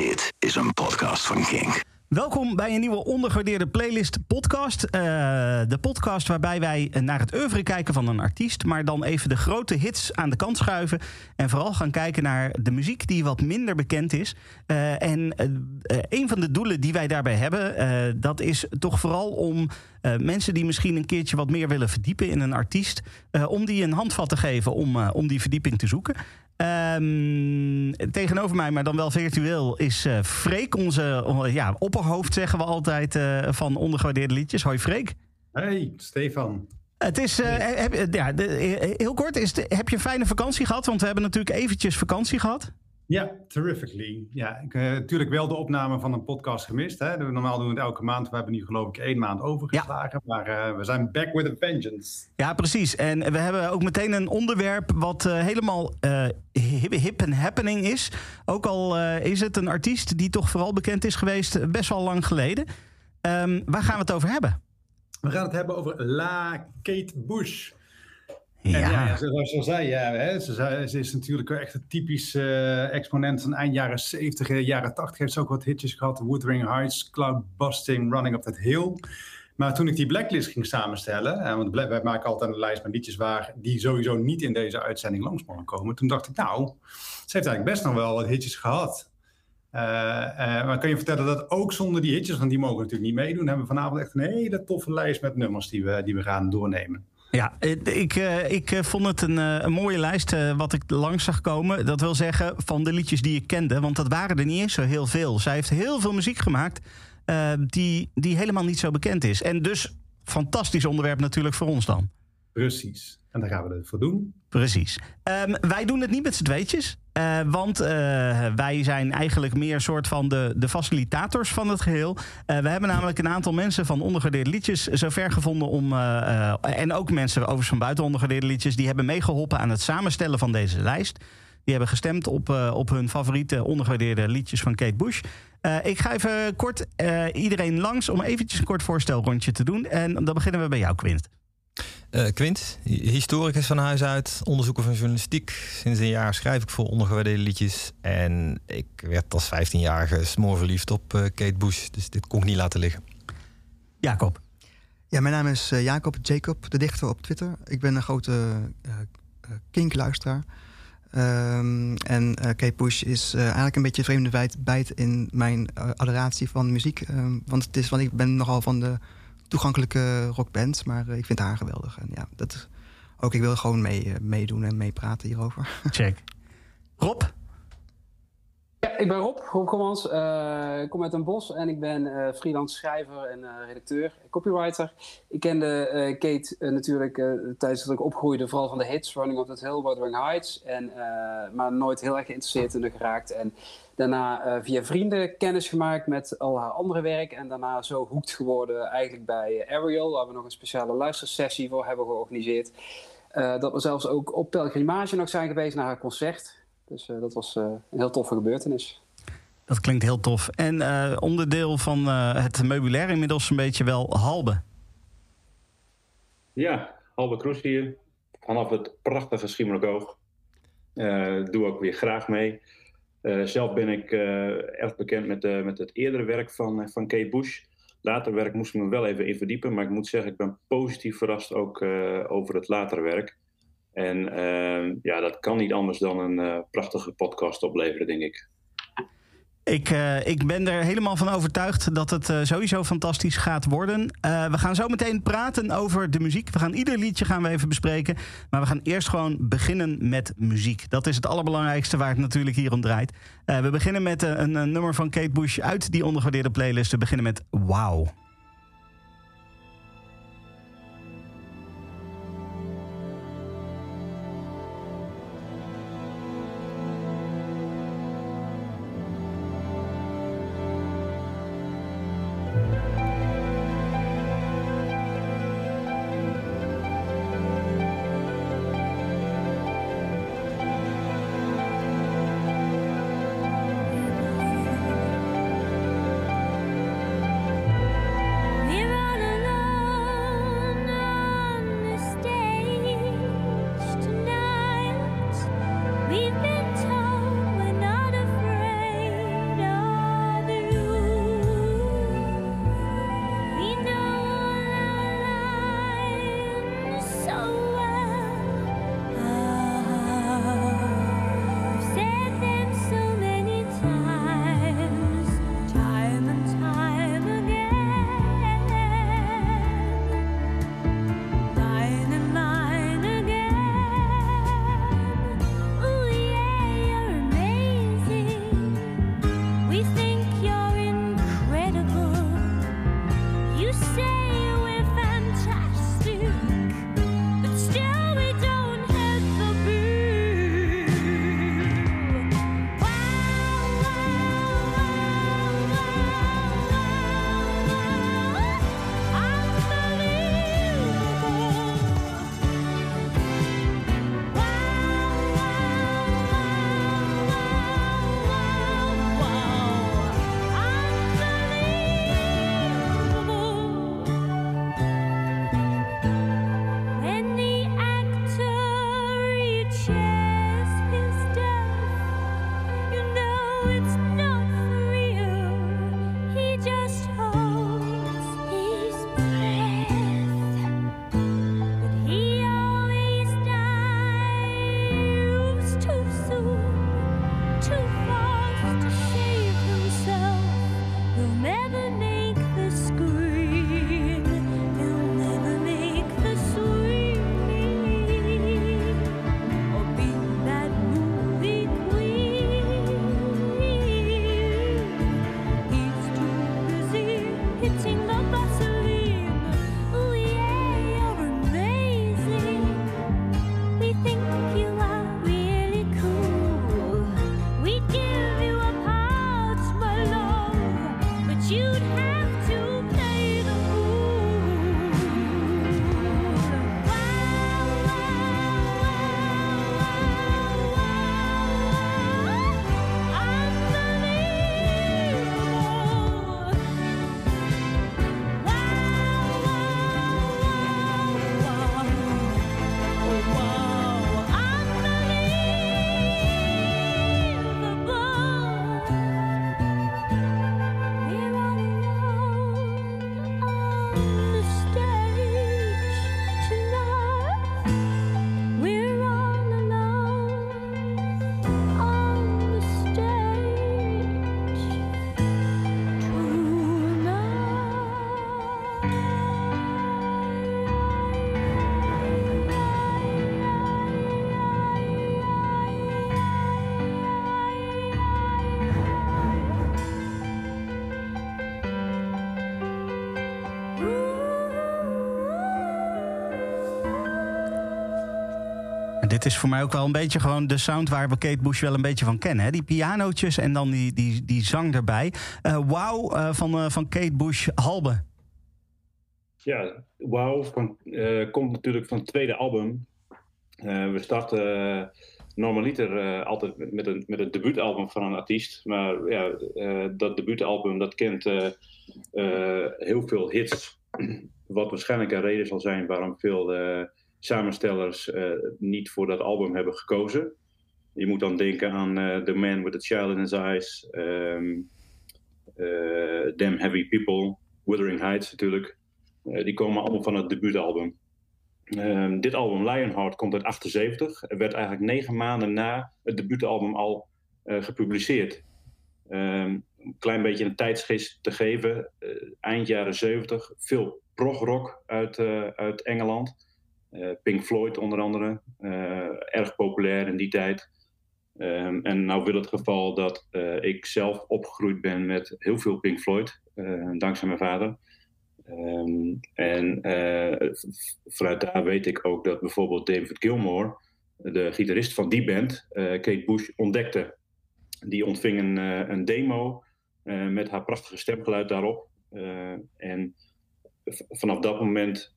Dit is een podcast van Kink. Welkom bij een nieuwe ondergewaardeerde playlist podcast. Uh, de podcast waarbij wij naar het oeuvre kijken van een artiest, maar dan even de grote hits aan de kant schuiven en vooral gaan kijken naar de muziek die wat minder bekend is. Uh, en uh, een van de doelen die wij daarbij hebben, dat is toch vooral om mensen die misschien een keertje wat meer willen verdiepen in een artiest, om die een handvat te geven om, om die verdieping te zoeken. Um, tegenover mij, maar dan wel virtueel, is uh, Freek, onze ja, opperhoofd, zeggen we altijd, uh, van ondergewaardeerde liedjes. Hoi Freek. Hey, Stefan. Het is, heb, ja, de, heel kort, is de, heb je een fijne vakantie gehad? Want we hebben natuurlijk eventjes vakantie gehad. Ja, terrifically. Ja, ik heb uh, natuurlijk wel de opname van een podcast gemist. Hè. Normaal doen we het elke maand. We hebben nu geloof ik één maand overgeslagen. Ja. Maar uh, we zijn back with a vengeance. Ja, precies. En we hebben ook meteen een onderwerp wat uh, helemaal hip en happening is. Ook al is het een artiest die toch vooral bekend is geweest best wel lang geleden. Um, waar gaan we het over hebben? We gaan het hebben over La Kate Bush. Ja. En ja, zoals je zei, ja, hè, ze, ze, is natuurlijk echt een typisch uh, exponent van eind jaren 70, jaren 80 heeft ze ook wat hitjes gehad. Wuthering Heights, Cloud Busting, Running Up That Hill. Maar toen ik die blacklist ging samenstellen, en want wij maken altijd een lijst met liedjes waar die sowieso niet in deze uitzending langs mogen komen. Toen dacht ik, nou, ze heeft eigenlijk best nog wel wat hitjes gehad. Uh, uh, maar kan je vertellen dat ook zonder die hitjes, want die mogen natuurlijk niet meedoen, hebben we vanavond echt een hele toffe lijst met nummers die we, die we gaan doornemen. Ja, ik, ik vond het een, een mooie lijst wat ik langs zag komen. Dat wil zeggen van de liedjes die ik kende, want dat waren er niet eens zo heel veel. Zij heeft heel veel muziek gemaakt uh, die, die helemaal niet zo bekend is. En dus fantastisch onderwerp natuurlijk voor ons dan. Precies. En daar gaan we het voor doen. Precies. Um, wij doen het niet met z'n tweetjes. Uh, want uh, wij zijn eigenlijk meer soort van de, de facilitators van het geheel. Uh, we hebben namelijk een aantal mensen van ondergewaardeerde liedjes zover gevonden om. en ook mensen overigens van buiten ondergewaardeerde liedjes. die hebben meegeholpen aan het samenstellen van deze lijst. Die hebben gestemd op, op hun favoriete ondergewaardeerde liedjes van Kate Bush. ik ga even kort iedereen langs om eventjes een kort voorstelrondje te doen. En dan beginnen we bij jou, Quint. Uh, Quint, historicus van huis uit, onderzoeker van journalistiek. Sinds een jaar schrijf ik voor ondergewaardeerde liedjes. En ik werd als 15-jarige smoorverliefd op uh, Kate Bush. Dus dit kon ik niet laten liggen. Jacob. Ja, mijn naam is uh, Jacob Jacob, de dichter op Twitter. Ik ben een grote kinkluisteraar. Um, en Kate Bush is eigenlijk een beetje vreemde bijt in mijn adoratie van muziek. Um, want, het is, want ik ben nogal van de toegankelijke rockband. Maar uh, ik vind haar geweldig. En ja, dat, ook ik wil gewoon mee, uh, meedoen en meepraten hierover. Check. Rob? Ja, ik ben Rob, Rob Kommans. Uh, ik kom uit Den Bosch en ik ben freelance schrijver en redacteur, copywriter. Ik kende Kate natuurlijk tijdens dat ik opgroeide, vooral van de hits, Running Up That Hill, Wuthering Heights. En, maar nooit heel erg geïnteresseerd in geraakt. En Daarna uh, via vrienden kennis gemaakt met al haar andere werk. En daarna zo hoekt geworden eigenlijk bij Ariel. Waar we nog een speciale luistersessie voor hebben georganiseerd. Uh, dat we zelfs ook op pelgrimage nog zijn geweest naar haar concert. Dus uh, dat was een heel toffe gebeurtenis. Dat klinkt heel tof. En onderdeel van het meubilair inmiddels een beetje wel Halbe. Ja, Halbe Kroes hier. Vanaf het prachtige Schiermonnikoog. doe ook weer graag mee. Uh, zelf ben ik uh, erg bekend met, uh, met het eerdere werk van, van Kate Bush. Later werk moest ik me wel even in verdiepen, maar ik moet zeggen, ik ben positief verrast ook over het latere werk. En ja, dat kan niet anders dan een prachtige podcast opleveren, denk ik. Ik, uh, ik ben er helemaal van overtuigd dat het uh, sowieso fantastisch gaat worden. We gaan zo meteen praten over de muziek. We gaan ieder liedje gaan we even bespreken. Maar we gaan eerst gewoon beginnen met muziek. Dat is het allerbelangrijkste waar het natuurlijk hier om draait. we beginnen met een, een, nummer van Kate Bush uit die ondergewaardeerde playlist. We beginnen met Wow. Is voor mij ook wel een beetje gewoon de sound waar we Kate Bush wel een beetje van kennen. Hè? Die pianootjes en dan die, die, die zang erbij. Uh, wow uh, van, uh, van Kate Bush, Halbe. Ja, van, komt natuurlijk van het tweede album. we starten normaliter altijd met een, met een debuutalbum van een artiest. Maar ja, dat debuutalbum dat kent heel veel hits. Wat waarschijnlijk een reden zal zijn waarom veel samenstellers uh, niet voor dat album hebben gekozen. Je moet dan denken aan uh, The Man with a Child in His Eyes, um, Damn Heavy People, Wuthering Heights natuurlijk. die komen allemaal van het debuutalbum. Um, dit album, Lionheart, komt uit 78. Het werd eigenlijk negen maanden na het debuutalbum al gepubliceerd. Um, een klein beetje een tijdsgeest te geven. eind jaren 70, veel progrock uit, uit Engeland. Eh, Pink Floyd onder andere, eh, erg populair in die tijd. Um, en nou wil het geval dat uh, ik zelf opgegroeid ben met heel veel Pink Floyd, dankzij mijn vader. Um, en vanuit daar weet ik ook dat bijvoorbeeld David Gilmour, de gitarist van die band, Kate Bush, ontdekte. Die ontving een, een demo met haar prachtige stemgeluid daarop. en vanaf dat moment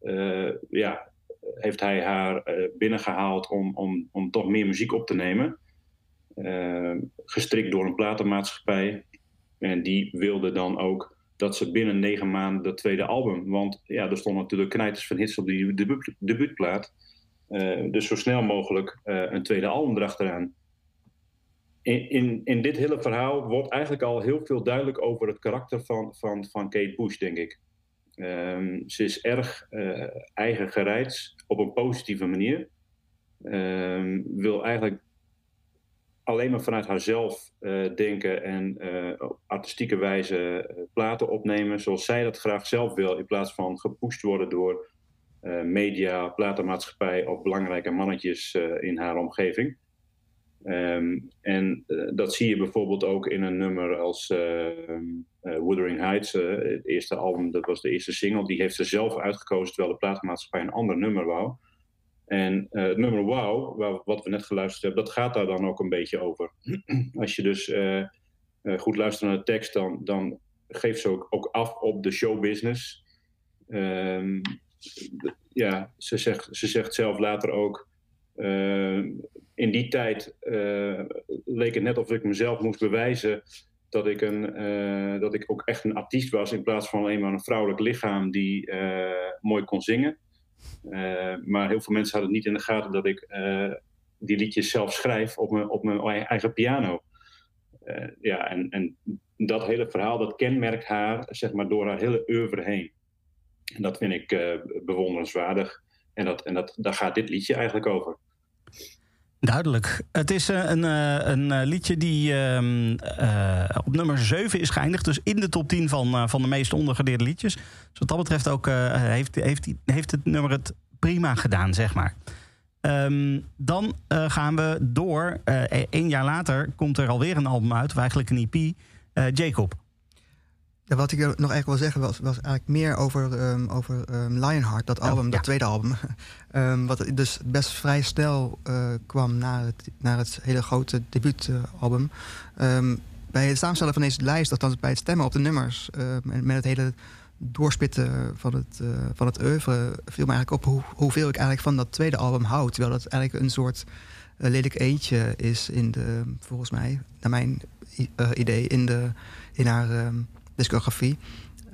ja, heeft hij haar uh, binnengehaald om, om, om toch meer muziek op te nemen. Uh, gestrikt door een platenmaatschappij. En die wilde dan ook dat ze binnen negen maanden dat tweede album. Want ja, er stonden natuurlijk knijters van hits op die debuut, debuutplaat. Uh, dus zo snel mogelijk een tweede album erachteraan. In, in, in dit hele verhaal wordt eigenlijk al heel veel duidelijk over het karakter van, van, van Kate Bush, denk ik. Um, ze is erg uh, eigen gereid op een positieve manier. Um, wil eigenlijk alleen maar vanuit haarzelf uh, denken en uh, op artistieke wijze platen opnemen zoals zij dat graag zelf wil, in plaats van gepusht worden door media, platenmaatschappij of belangrijke mannetjes in haar omgeving. Um, en dat zie je bijvoorbeeld ook in een nummer als uh, Wuthering Heights, uh, het eerste album, dat was de eerste single, die heeft ze zelf uitgekozen terwijl de platenmaatschappij een ander nummer wou. En het nummer Wow, wat we net geluisterd hebben, dat gaat daar dan ook een beetje over. Als je dus goed luistert naar de tekst, dan, dan geeft ze ook, ook af op de showbusiness. Um, ja, ze zegt, ze zegt zelf later ook. In die tijd leek het net of ik mezelf moest bewijzen dat ik, een, uh, dat ik ook echt een artiest was in plaats van alleen maar een vrouwelijk lichaam die mooi kon zingen. Maar heel veel mensen hadden niet in de gaten dat ik die liedjes zelf schrijf op mijn, op mijn eigen piano. ja, en, en dat hele verhaal, dat kenmerkt haar zeg maar, door haar hele oeuvre heen. En dat vind ik bewonderenswaardig. En, dat, en dat, daar gaat dit liedje eigenlijk over. Duidelijk. Het is uh, een, uh, een uh, liedje die ehm, op nummer 7 is geëindigd. Dus in de top 10 van, van de meest ondergedeerde liedjes. Dus wat dat betreft ook heeft, heeft, heeft het nummer het prima gedaan, zeg maar. Um, dan gaan we door. Een jaar later komt er alweer een album uit, of eigenlijk een EP. Jacob. Ja, wat ik nog eigenlijk wil zeggen was, was eigenlijk meer over, um, over um, Lionheart, dat album, dat tweede album. um, wat dus best vrij snel uh, kwam na het, naar het hele grote debuutalbum. bij het samenstellen van deze lijst, althans bij het stemmen op de nummers, en met het hele doorspitten van het, uh, van het oeuvre, viel me eigenlijk op hoe, hoeveel ik eigenlijk van dat tweede album houd. Terwijl dat eigenlijk een soort uh, lelijk eentje is in de, volgens mij, naar mijn idee, in, de, in haar discografie.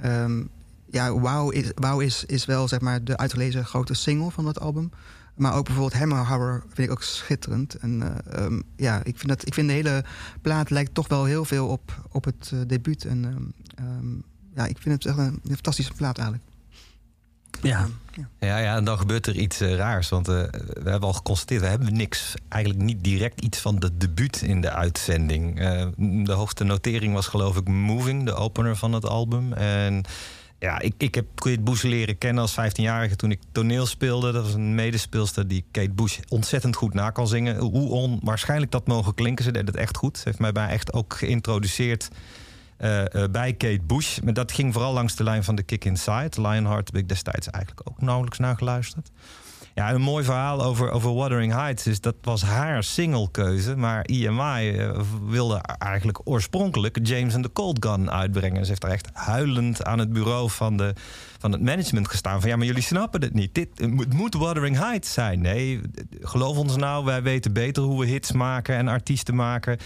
Um, ja, Wow, is, wow is, is wel zeg maar de uitgelezen grote single van dat album. Maar ook bijvoorbeeld Hammer Horror vind ik ook schitterend. En uh, um, ja, ik vind, dat, ik vind de hele plaat lijkt toch wel heel veel op, op het uh, debuut. En um, ja, ik vind het echt een, een fantastische plaat eigenlijk. Ja. Ja, ja, en dan gebeurt er iets uh, raars. Want uh, we hebben al geconstateerd, we hebben niks, eigenlijk niet direct iets van de debuut in de uitzending. Uh, de hoogste notering was geloof ik Moving, de opener van het album. En ja, ik, ik heb Kate Bush leren kennen als 15-jarige toen ik toneel speelde. Dat was een medespeelster die Kate Bush ontzettend goed na kan zingen. Hoe onwaarschijnlijk dat mogen klinken, ze deed het echt goed. Ze heeft mij bij echt ook geïntroduceerd uh, bij Kate Bush. Maar dat ging vooral langs de lijn van The Kick Inside. Lionheart heb ik destijds eigenlijk ook nauwelijks naar geluisterd. Ja, een mooi verhaal over, over Wuthering Heights is dat was haar singlekeuze. Maar EMI uh, wilde eigenlijk oorspronkelijk James and the Cold Gun uitbrengen. Ze heeft er echt huilend aan het bureau van, de, van het management gestaan. Van ja, maar jullie snappen het niet. Dit het moet Wuthering Heights zijn. Nee, geloof ons nou, wij weten beter hoe we hits maken en artiesten maken.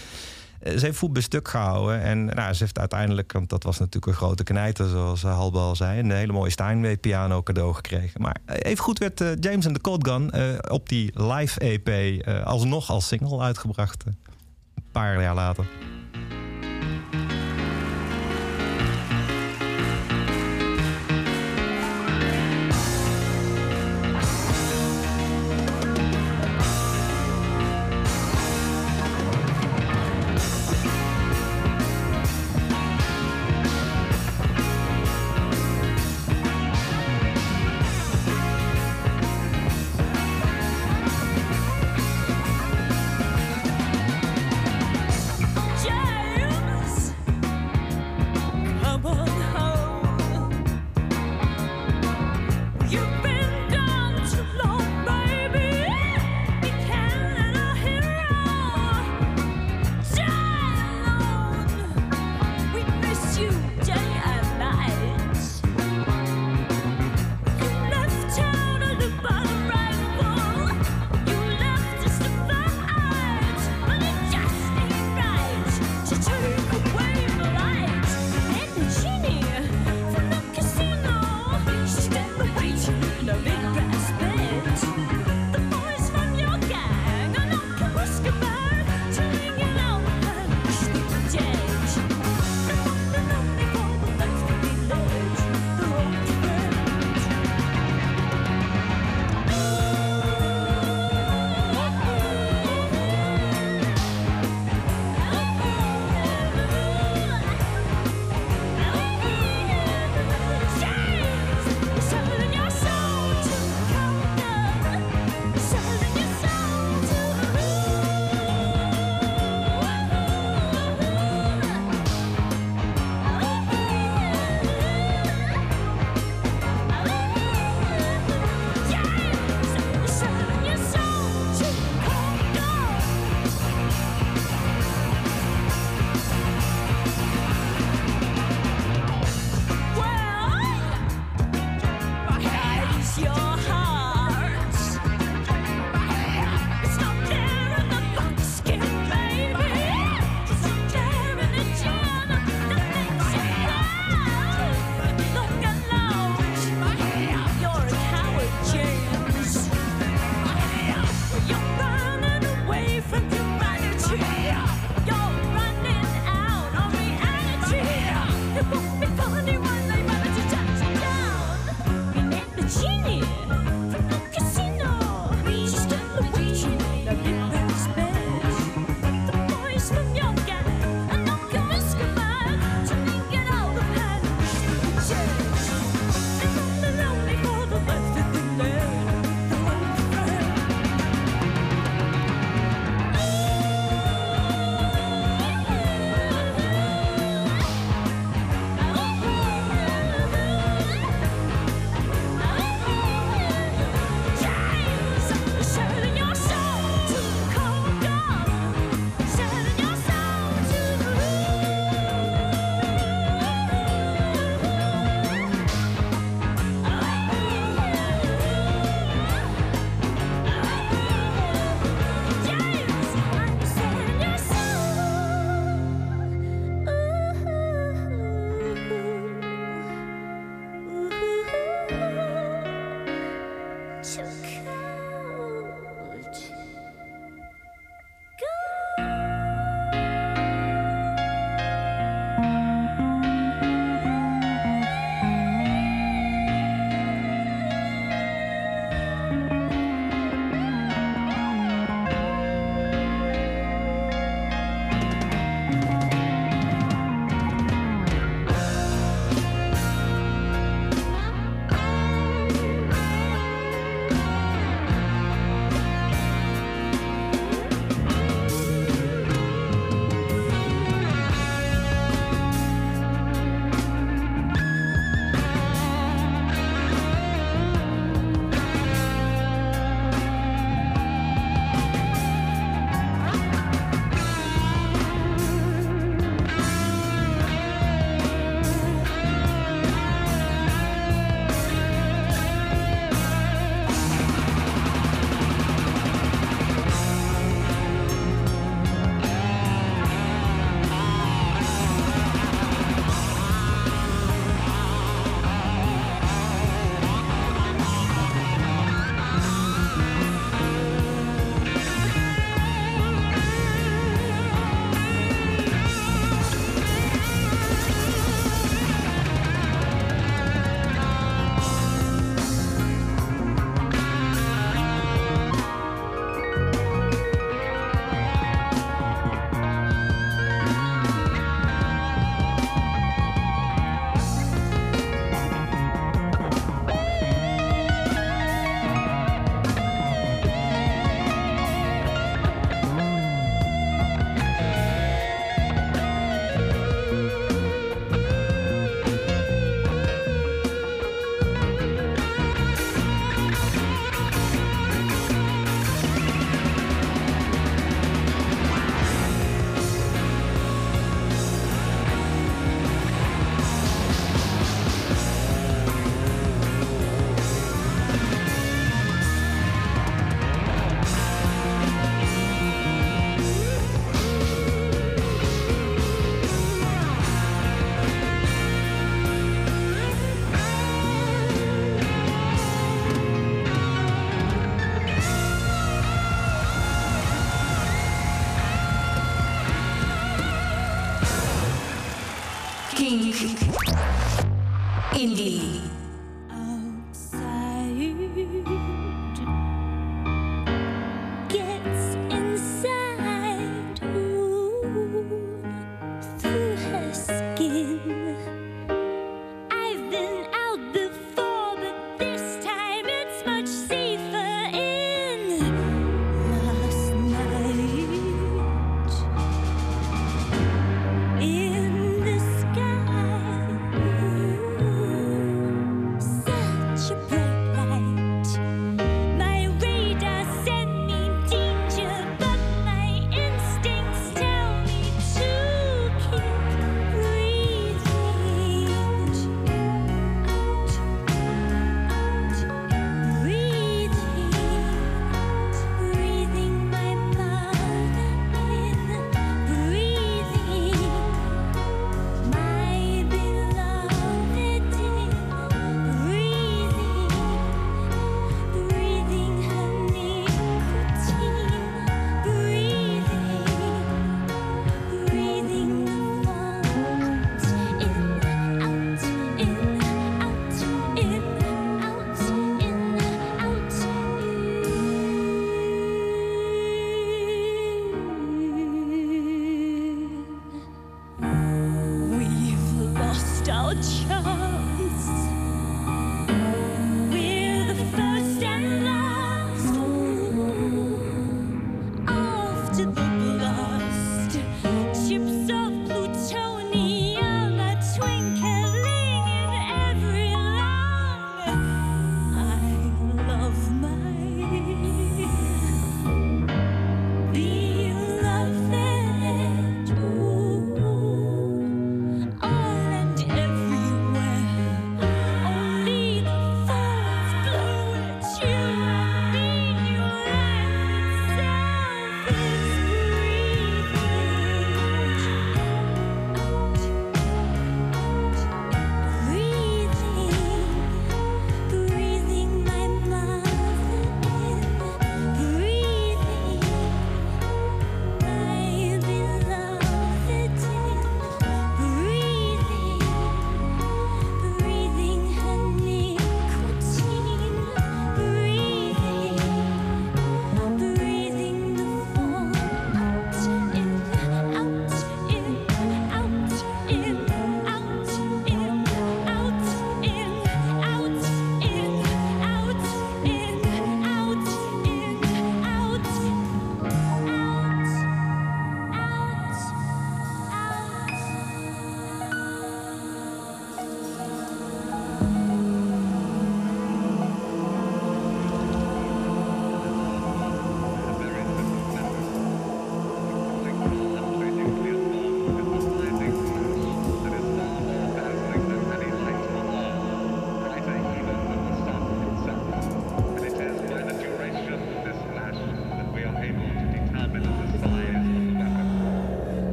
Eh, ze heeft voet bij stuk gehouden. En nou, ze heeft uiteindelijk, want dat was natuurlijk een grote knijter, zoals Halbe al zei, een hele mooie Steinway piano cadeau gekregen. Maar even goed werd James and the Cold Gun op die live EP alsnog als single uitgebracht. een paar jaar later.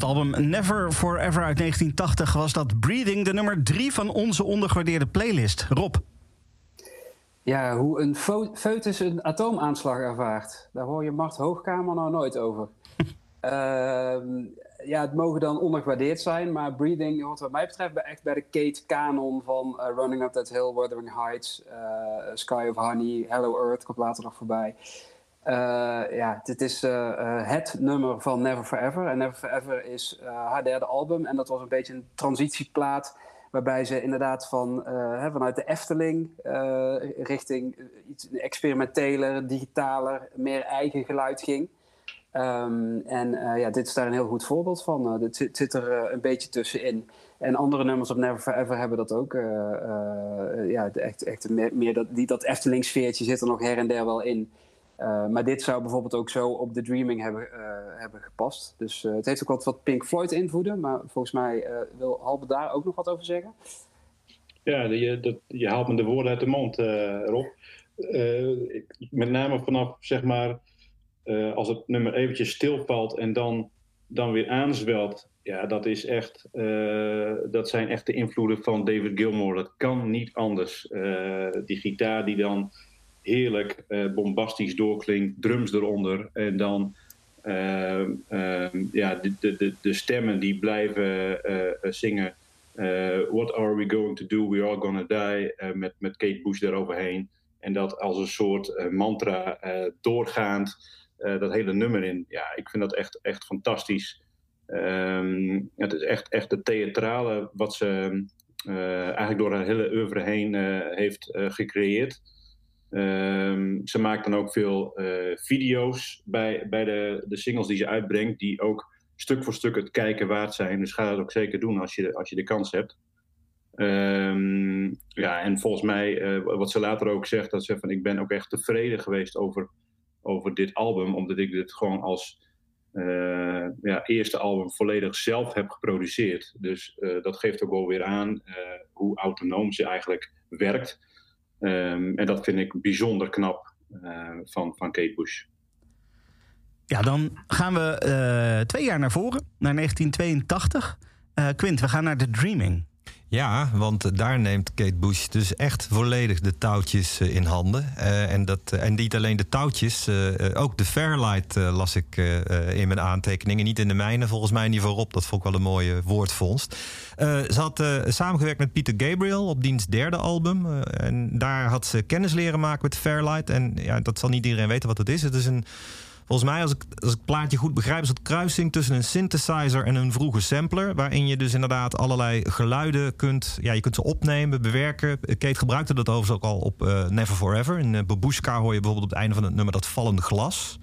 Het album Never Forever uit 1980 was dat Breathing de nummer drie van onze ondergewaardeerde playlist. Rob. Ja, hoe een fo- foetus een atoomaanslag ervaart. Daar hoor je Mart Hoogkamer nou nooit over. Ehm, ja, het mogen dan ondergewaardeerd zijn, maar Breathing hoort wat mij betreft bij, echt bij de Kate Canon van eh, Running Up That Hill, Wuthering Heights, eh, Sky of Honey, Hello Earth komt later nog voorbij. Eh, ja, dit is eh, eh, het nummer van Never Forever. En Never Forever is haar derde album. En dat was een beetje een transitieplaat. Waarbij ze inderdaad van, hè, vanuit de Efteling richting iets experimenteler, digitaler, meer eigen geluid ging. Ehm, en ja, dit is daar een heel goed voorbeeld van. Dit zit, er een beetje tussenin. En andere nummers op Never Forever hebben dat ook. ja, echt, echt meer, meer dat, die, dat Efteling-sfeertje zit er nog her en der wel in. Eh, maar dit zou bijvoorbeeld ook zo op The Dreaming hebben, eh, hebben gepast. Dus eh, het heeft ook wat, wat Pink Floyd invloeden. Maar volgens mij wil Halbe daar ook nog wat over zeggen. Ja, je, dat, je haalt me de woorden uit de mond, Rob. Met name vanaf, zeg maar, als het nummer eventjes stilvalt en dan, dan weer aanzwelt. Ja, dat is echt, dat zijn echt de invloeden van David Gilmour. Dat kan niet anders. Die gitaar die dan heerlijk eh, bombastisch doorklinkt, drums eronder en dan ehm, ehm, ja, de, de, de, de stemmen die blijven eh, eh, zingen. What are we going to do? We are gonna die. met, met Kate Bush daaroverheen. En dat als een soort mantra doorgaand. dat hele nummer in. Ja, ik vind dat echt, echt fantastisch. Ehm, het is echt, echt het theatrale wat ze eigenlijk door haar hele oeuvre heen heeft gecreëerd. Ehm, ze maakt dan ook veel eh, video's bij, bij de, de singles die ze uitbrengt, die ook stuk voor stuk het kijken waard zijn. Dus ga dat ook zeker doen als je, als je de kans hebt. Ehm, ja, en volgens mij, eh, wat ze later ook zegt, dat ze van ik ben ook echt tevreden geweest over, over dit album, omdat ik dit gewoon als eh, ja, eerste album volledig zelf heb geproduceerd. Dus dat geeft ook wel weer aan hoe autonoom ze eigenlijk werkt. Ehm, en dat vind ik bijzonder knap eh, van, van Kate Bush. Ja, dan gaan we eh, twee jaar naar voren, naar 1982. Eh, Quint, we gaan naar The Dreaming. Ja, want daar neemt Kate Bush dus echt volledig de touwtjes eh, in handen. Eh, en, dat, eh, en niet alleen de touwtjes, ook de Fairlight las ik in mijn aantekeningen. Niet in de mijne, volgens mij niet voorop. Dat vond ik wel een mooie woordvondst. Ze had samengewerkt met Peter Gabriel op diens derde album. En daar had ze kennis leren maken met Fairlight. En ja, dat zal niet iedereen weten wat het is. Het is een... Volgens mij, als ik, als ik het plaatje goed begrijp, is het kruising tussen een synthesizer en een vroege sampler. Waarin je dus inderdaad allerlei geluiden kunt. Ja, je kunt ze opnemen, bewerken. Kate gebruikte dat overigens ook al op eh, Never Forever. In uh, Babushka hoor je bijvoorbeeld op het einde van het nummer dat vallende glas.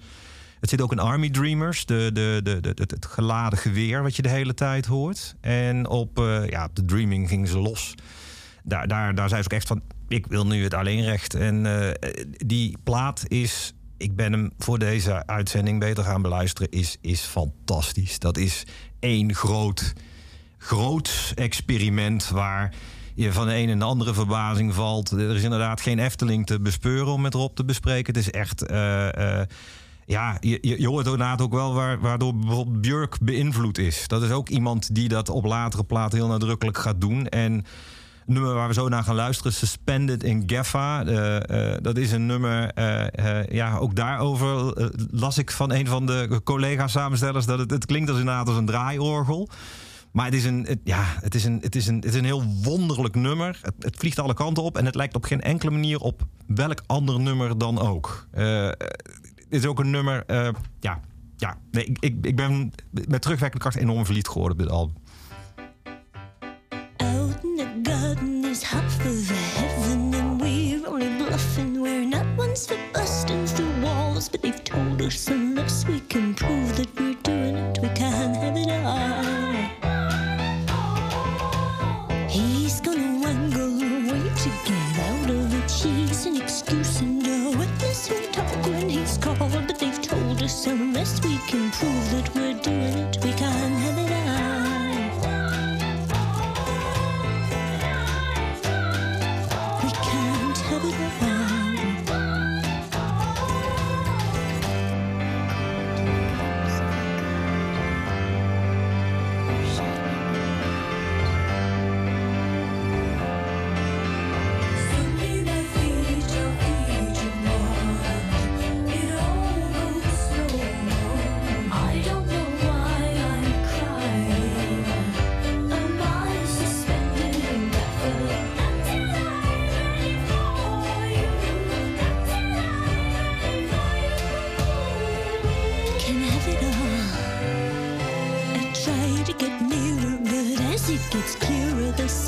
Het zit ook in Army Dreamers, de, de, de, de, het geladen geweer wat je de hele tijd hoort. En op, uh, ja, op de Dreaming gingen ze los. Daar, daar, daar zei ze ook echt van, ik wil nu het alleenrecht. En uh, die plaat is ik ben hem voor deze uitzending beter gaan beluisteren, is, is fantastisch. Dat is één groot, groot experiment waar je van de een en de andere verbazing valt. Er is inderdaad geen Efteling te bespeuren om met Rob te bespreken. Het is echt. Uh, uh, ja, je, je hoort inderdaad ook wel waar, waardoor bijvoorbeeld Björk beïnvloed is. Dat is ook iemand die dat op latere platen heel nadrukkelijk gaat doen. En nummer waar we zo naar gaan luisteren, Suspended in Geffa. Uh, uh, dat is een nummer, uh, ja, ook daarover las ik van een van de collega's samenstellers dat het, het klinkt als inderdaad als een draaiorgel. Maar het is een, ja, het is een, het is een, het is een heel wonderlijk nummer. Het, het, vliegt alle kanten op en het lijkt op geen enkele manier op welk ander nummer dan ook. het is ook een nummer, ja, ja nee, ik, ik, ik ben met terugwerkende kracht enorm verliefd geworden op dit album. Unless we can prove that we're doing it, we can't have it all. He's gonna wangle away to get out of it. She's an excuse and a witness who'll talk when he's called, but they've told us unless we can prove that we're doing it, we can't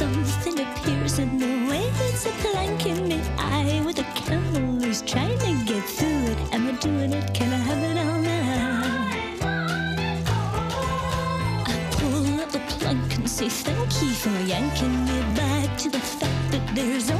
something appears in the way it's a plank in the eye with a camel who's trying to get through it. Am I doing it? Can I have it all now? I pull up the plank and say thank you for yanking me back to the fact that there's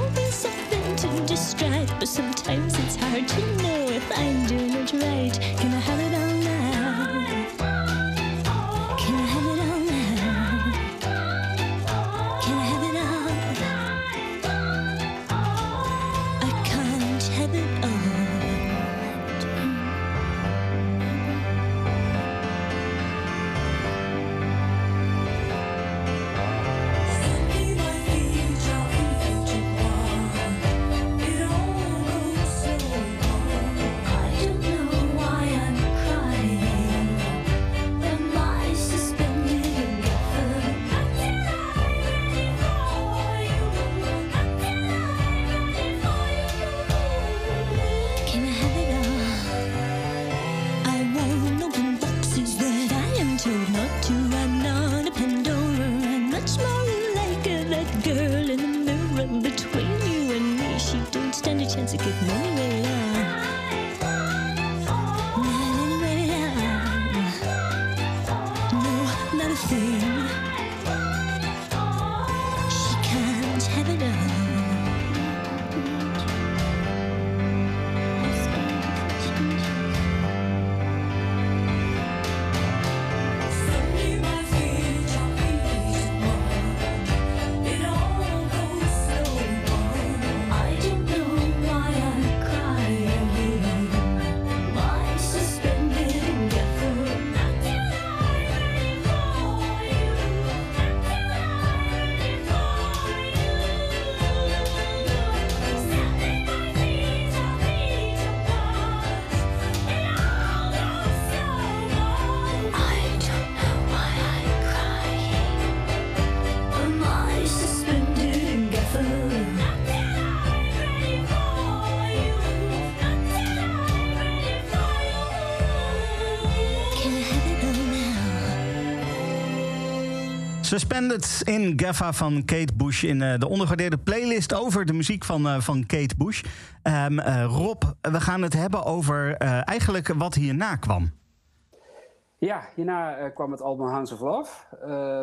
Suspended in Gaffa van Kate Bush in eh, de ondergewaardeerde playlist over de muziek van, eh, van Kate Bush. Ehm, eh, Rob, we gaan het hebben over eigenlijk wat hierna kwam. Ja, hierna kwam het album Hounds of Love.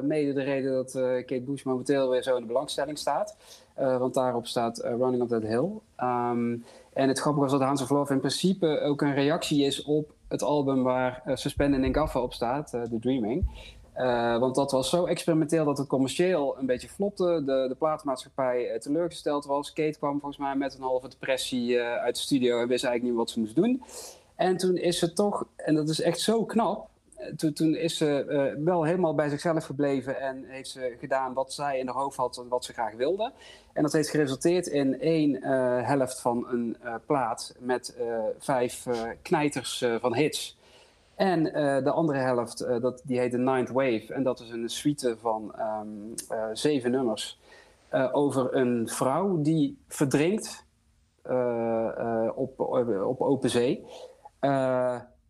Mede de reden dat Kate Bush momenteel weer zo in de belangstelling staat. Want daarop staat Running Up That Hill. Ehm, en het grappige was dat Hounds of Love in principe ook een reactie is op het album waar Suspended in Gaffa op staat, The Dreaming. Eh, want dat was zo experimenteel dat het commercieel een beetje flopte. De, de platenmaatschappij eh, teleurgesteld was. Kate kwam volgens mij met een halve depressie eh, uit de studio en wist eigenlijk niet wat ze moest doen. En toen is ze toch, en dat is echt zo knap, toen, toen is ze wel helemaal bij zichzelf gebleven en heeft ze gedaan wat zij in haar hoofd had en wat ze graag wilde. En dat heeft geresulteerd in één helft van een plaat met vijf knijters van hits. En eh, de andere helft, eh, dat, die heet de Ninth Wave. En dat is een suite van ehm, eh, zeven nummers. over een vrouw die verdrinkt op, op open zee.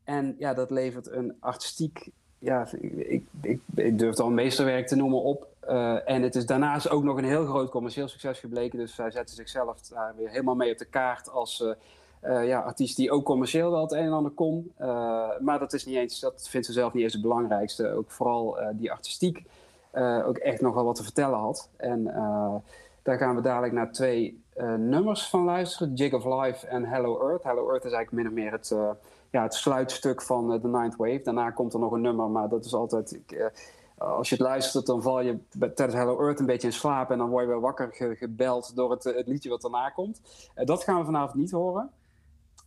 En ja, dat levert een artistiek, ja, ik, ik, ik durf het al meesterwerk te noemen op. En het is daarnaast ook nog een heel groot commercieel succes gebleken. Dus zij zetten zichzelf daar weer helemaal mee op de kaart als eh, ja, artiest die ook commercieel wel het een en ander kon. Eh, maar dat is niet eens, dat vindt ze zelf niet eens het belangrijkste. Ook vooral eh, die artistiek ook echt nog wel wat te vertellen had. En daar gaan we dadelijk naar twee nummers van luisteren. Jig of Life en Hello Earth. Hello Earth is eigenlijk min of meer het, ja, het sluitstuk van The Ninth Wave. Daarna komt er nog een nummer, maar dat is altijd... Ik, als je het luistert, dan val je tijdens Hello Earth een beetje in slaap... en dan word je weer wakker ge- gebeld door het, het liedje wat daarna komt. Dat gaan we vanavond niet horen.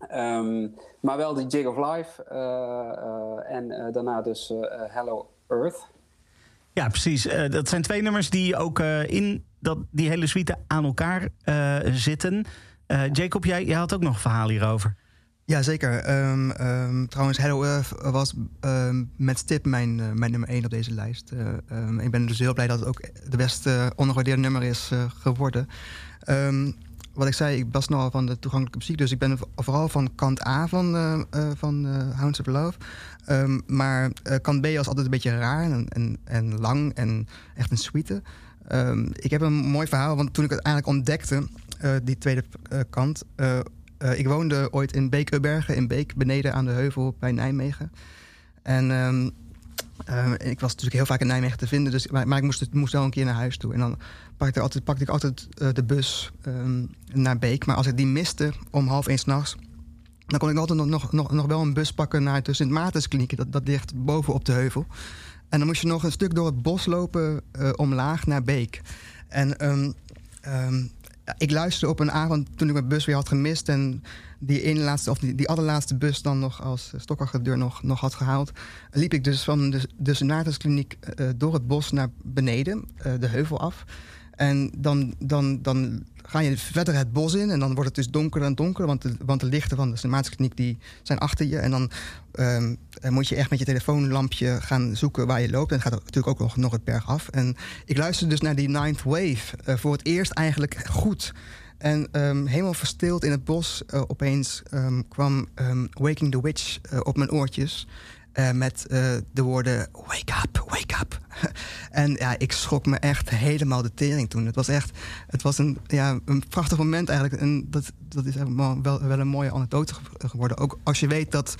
Ehm, maar wel de Jig of Life eh, eh, en eh, daarna dus Hello Earth. Ja, precies. Eh, dat zijn twee nummers die ook eh, in dat, die hele suite aan elkaar eh, zitten. Eh, Jacob, jij, jij had ook nog een verhaal hierover. Ja, zeker. Ehm, ehm, trouwens, Hello Earth was ehm, met stip mijn, mijn nummer 1 op deze lijst. Ik ben dus heel blij dat het ook de beste ondergewaardeerde nummer is geworden. Wat ik zei, ik was nogal van de toegankelijke muziek. Dus ik ben vooral van kant A van, eh, eh, van eh, Hounds of Love. Ehm, maar kant B was altijd een beetje raar en, en, en lang en echt een suite. Ehm, ik heb een mooi verhaal, want toen ik het eigenlijk ontdekte, die tweede kant. ik woonde ooit in Beek-Ubbergen, in Beek, beneden aan de heuvel bij Nijmegen. En ehm, eh, ik was natuurlijk heel vaak in Nijmegen te vinden, dus, maar, ik moest, moest wel een keer naar huis toe. En dan pakte ik altijd, pakte ik altijd eh, de bus ehm, naar Beek. Maar als ik die miste om half één s'nachts, dan kon ik altijd nog, nog, nog, wel een bus pakken naar de Sint Maartenskliniek. Dat, dat ligt boven op de heuvel. En dan moest je nog een stuk door het bos lopen eh, omlaag naar Beek. En ehm, ehm, ik luisterde op een avond toen ik mijn bus weer had gemist... en die, ene laatste, of die, die allerlaatste bus dan nog als stokkergedeur nog, nog had gehaald... liep ik dus van de, de eh, door het bos naar beneden, eh, de heuvel af... En dan, dan, dan ga je verder het bos in en dan wordt het dus donkerder en donkerder. Want de, want lichten van de Sint die zijn achter je. En dan ehm, eh, moet je echt met je telefoonlampje gaan zoeken waar je loopt. En het gaat natuurlijk ook nog, nog het berg af. En ik luisterde dus naar die Ninth Wave eh, voor het eerst eigenlijk goed. En ehm, helemaal verstild in het bos eh, opeens ehm, kwam Waking the Witch eh, op mijn oortjes. Eh, met eh, de woorden wake up, wake up. en ja, ik schrok me echt helemaal de tering toen. Het was echt, het was een, ja, een prachtig moment eigenlijk. En dat, dat is wel, wel een mooie anekdote ge- geworden. Ook als je weet dat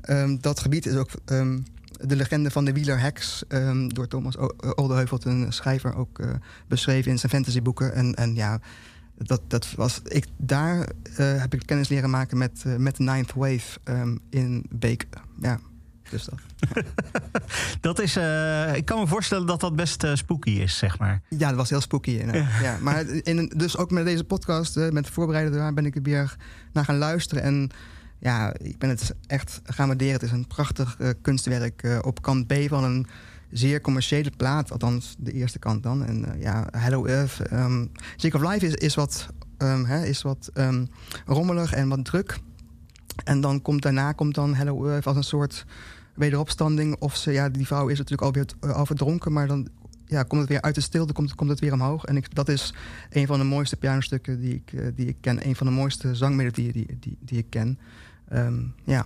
ehm, dat gebied is ook ehm, de legende van de wielerheks... ehm, door Thomas O- Oldeheuvelt, een schrijver, ook eh, beschreven in zijn fantasyboeken. En, en ja, dat, dat was, ik, daar eh, heb ik kennis leren maken met, eh, met de Ninth Wave in Beek. Ja, dus dat. Dat is, eh, ik kan me voorstellen dat dat best eh, spooky is, zeg maar. Ja, dat was heel spooky. inderdaad. Ja. maar in, dus ook met deze podcast, eh, met voorbereiden daar, ben ik er weer naar gaan luisteren. En ja, ik ben het echt gaan waarderen. Het is een prachtig kunstwerk op kant B van een zeer commerciële plaat. Althans, de eerste kant dan. En ja, Hello Earth. Um, Sick of Life is, is wat, ehm, hè, is wat ehm, rommelig en wat druk. En dan komt daarna komt dan Hello Earth als een soort wederopstanding. Of ze, ja, die vrouw is natuurlijk alweer uh, al verdronken, maar dan ja, komt het weer uit de stilte, komt, komt het weer omhoog. En ik, dat is een van de mooiste pianostukken die ik, uh, die ik ken. Een van de mooiste zangmelodieën die, die, die ik ken. Um, ja.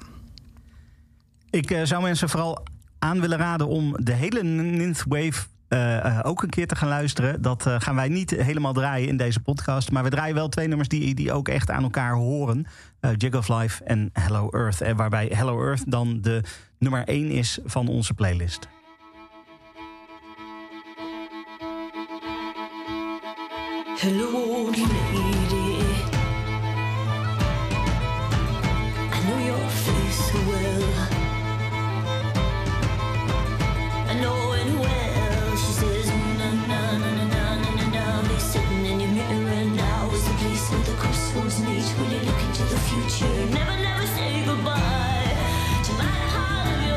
Ik uh, zou mensen vooral aan willen raden om de hele Ninth Wave uh, ook een keer te gaan luisteren. Dat uh, gaan wij niet helemaal draaien in deze podcast. Maar we draaien wel twee nummers die, die ook echt aan elkaar horen. Uh, Jig of Life en Hello Earth. En waarbij Hello Earth dan de nummer 1 is van onze playlist. Hello, lady. I know your face well. Is the crystals meet when you look into the future. Never, never say goodbye to my heart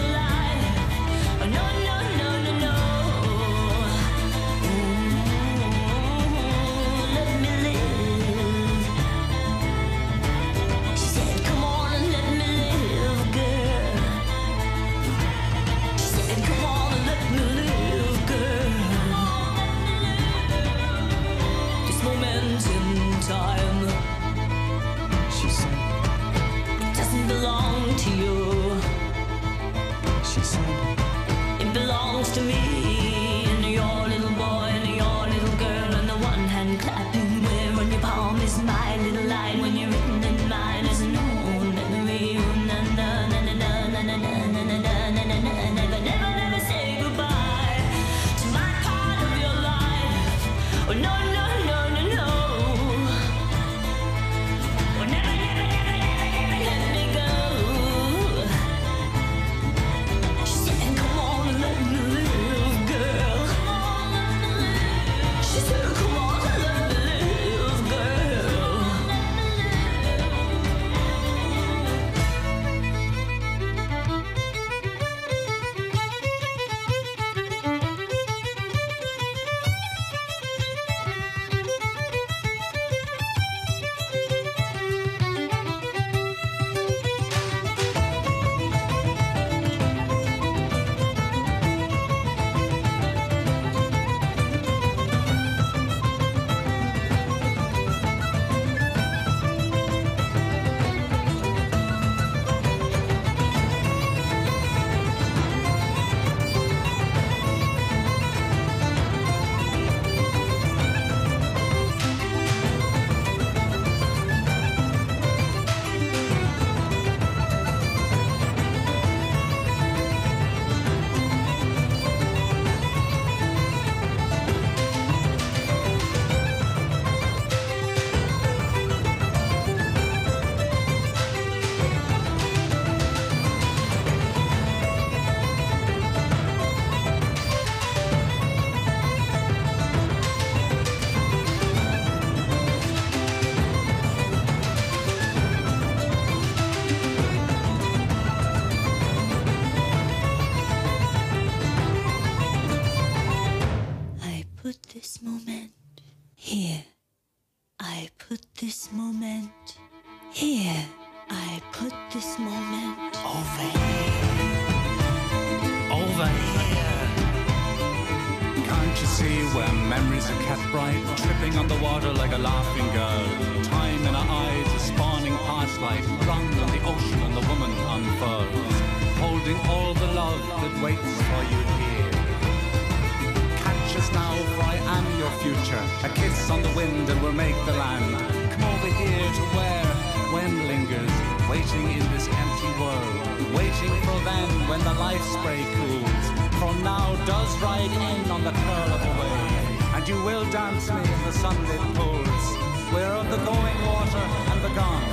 we'll make the land. Come over here to where, when lingers, waiting in this empty world, waiting for then when the life spray cools. For now does ride in on the curl of a wave, and you will dance me in the sunlit pools. We're of the going water and the gone.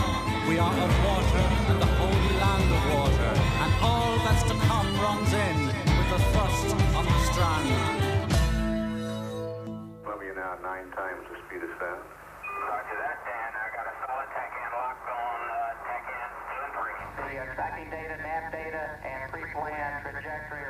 We are of water and the holy land of water, and all that's to come runs in with the thrust on the strand. Columbia now nine times the speed. Roger that, Dan. I got a solid tech in locked on uh, tech in two and three. The tracking data, nav data, and pre-plan trajectory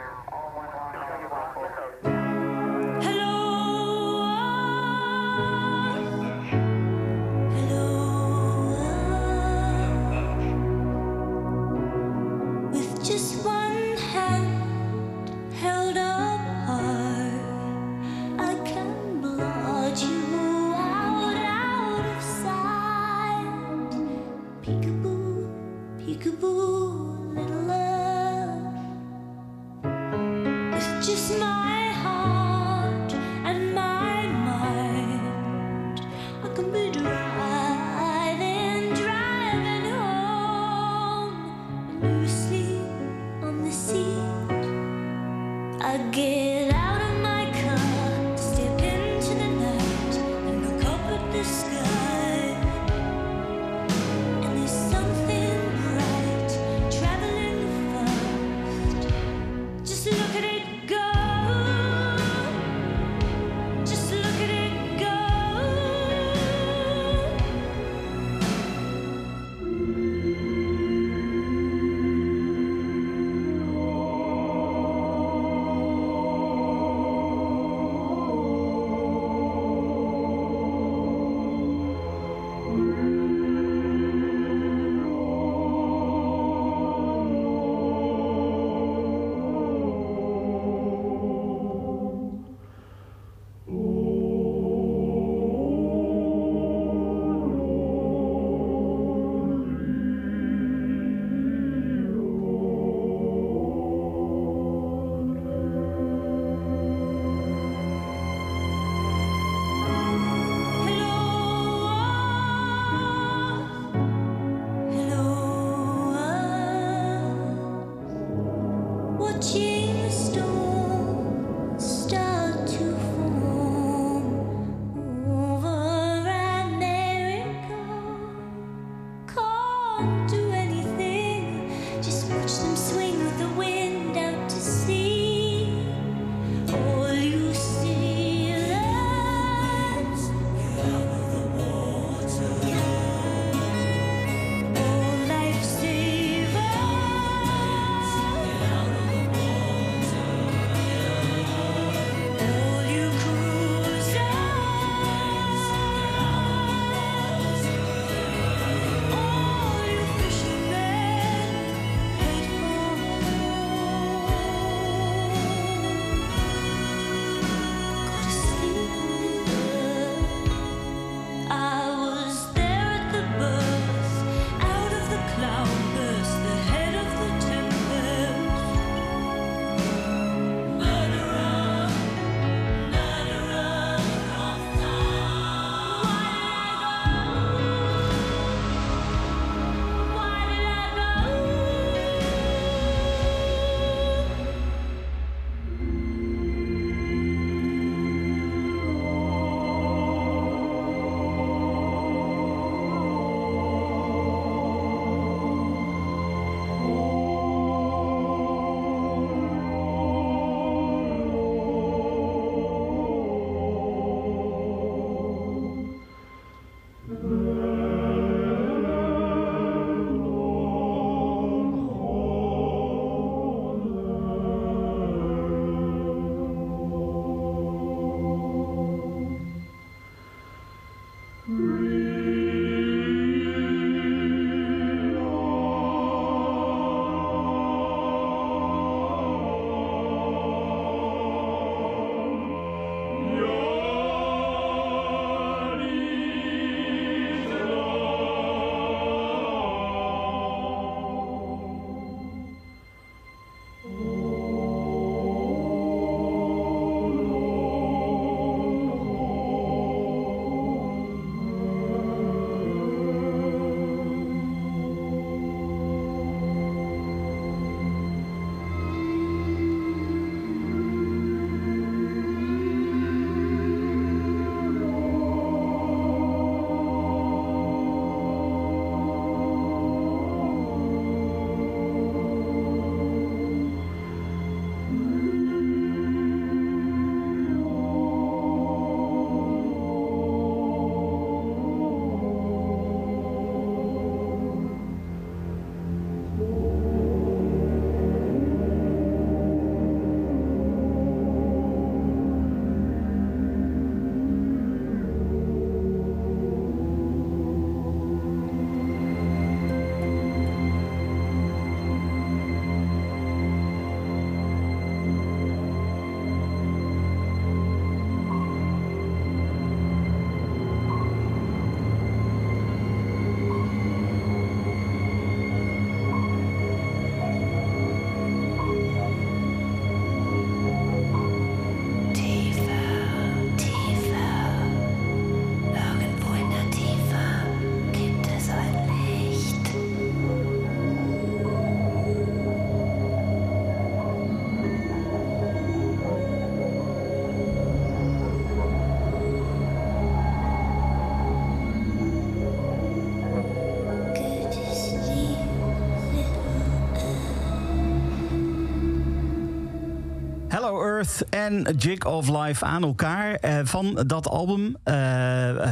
Earth en Jig of Life aan elkaar eh, van dat album. eh,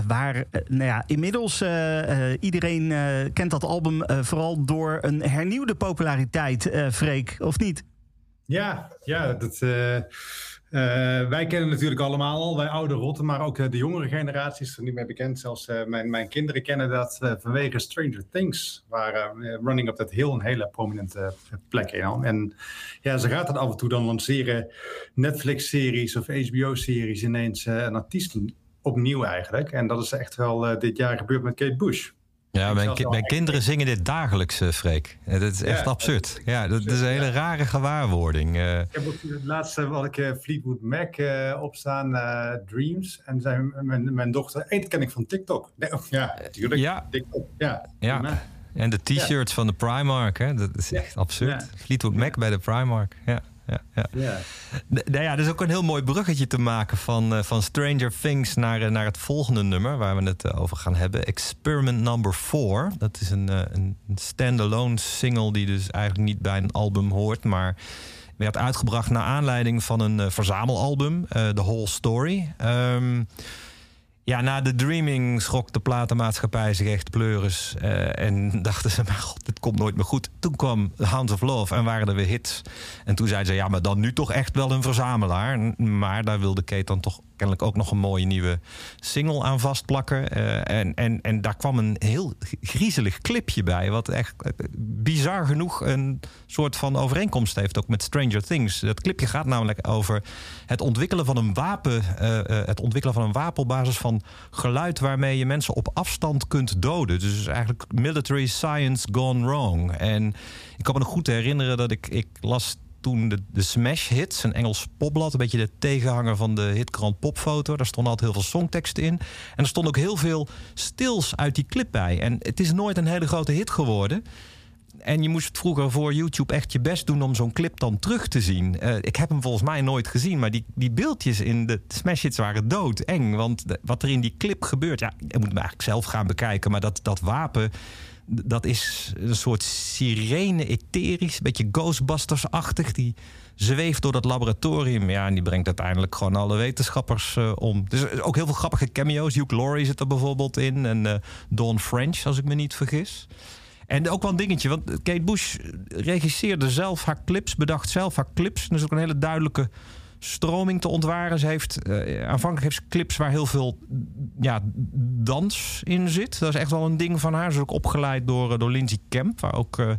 waar, eh, nou ja, inmiddels iedereen kent dat album vooral door een hernieuwde populariteit, Freek, of niet? Ja, ja dat, eh, wij kennen natuurlijk allemaal al, wij oude rotten, maar ook eh, de jongere generatie is er niet meer bekend. Zelfs eh, mijn, mijn kinderen kennen dat vanwege Stranger Things, waar Running Up That Hill een hele prominente plek in had. En ja, ze gaat dan af en toe dan lanceren Netflix-series of HBO-series ineens een artiest opnieuw eigenlijk. En dat is echt wel dit jaar gebeurd met Kate Bush. Ja, mijn, ki- mijn kinderen zingen dit dagelijks, eh, Freek. Eh, Dat is echt Ja, absurd. Ja, dat, is een hele rare gewaarwording. eh. Ik heb ook het laatste wat ik Fleetwood Mac opstaan, Dreams. En zijn mijn, mijn dochter, hey, dat ken ik van TikTok. Nee, oh, ja, natuurlijk. Ja. TikTok. Ja, ja. En de t-shirts van de Primark, hè? dat is echt absurd. Fleetwood Mac bij de Primark. Ja, ja, ja. Ja. Nou ja, dat is ook een heel mooi bruggetje te maken van, eh, van Stranger Things naar, eh, naar het volgende nummer waar we het eh, over gaan hebben. Experiment Number 4. Dat is een, een standalone single die dus eigenlijk niet bij een album hoort, maar werd uitgebracht naar aanleiding van een verzamelalbum, The Whole Story. Ehm, ja, na de Dreaming schrok de platenmaatschappij zich echt pleuris. eh, en dachten ze, maar god, dit komt nooit meer goed. Toen kwam Hounds of Love en waren er weer hits. En toen zeiden ze, ja, maar dan nu toch echt wel een verzamelaar. Maar daar wilde Kate dan toch kennelijk ook nog een mooie nieuwe single aan vastplakken. Eh, en, en, en daar kwam een heel griezelig clipje bij. Wat echt eh, bizar genoeg een soort van overeenkomst heeft ook met Stranger Things. Dat clipje gaat namelijk over het ontwikkelen van een wapen. eh, het ontwikkelen van een wapen op basis van geluid waarmee je mensen op afstand kunt doden. Dus eigenlijk military science gone wrong. En ik kan me nog goed herinneren dat ik, ik las toen de, de Smash Hits, een Engels popblad, een beetje de tegenhanger van de hitkrant Popfoto. Daar stonden altijd heel veel songteksten in. En er stond ook heel veel stils uit die clip bij. En het is nooit een hele grote hit geworden. En je moest vroeger voor YouTube echt je best doen om zo'n clip dan terug te zien. Eh, ik heb hem volgens mij nooit gezien, maar die, die beeldjes in de Smash Hits waren doodeng. Want wat er in die clip gebeurt, ja, je moet hem eigenlijk zelf gaan bekijken. Maar dat, dat wapen, dat is een soort sirene, etherisch, een beetje Ghostbusters-achtig. Die zweeft door dat laboratorium. Ja, en die brengt uiteindelijk gewoon alle wetenschappers eh, om. Dus ook heel veel grappige cameo's. Hugh Laurie zit er bijvoorbeeld in. En eh Dawn French, als ik me niet vergis. En ook wel een dingetje, want Kate Bush regisseerde zelf haar clips, bedacht zelf haar clips. Is ook een hele duidelijke stroming te ontwaren. Ze heeft eh, aanvankelijk heeft ze clips waar heel veel ja, dans in zit. Dat is echt wel een ding van haar. Ze is ook opgeleid door, eh, door Lindsay Kemp, waar ook eh,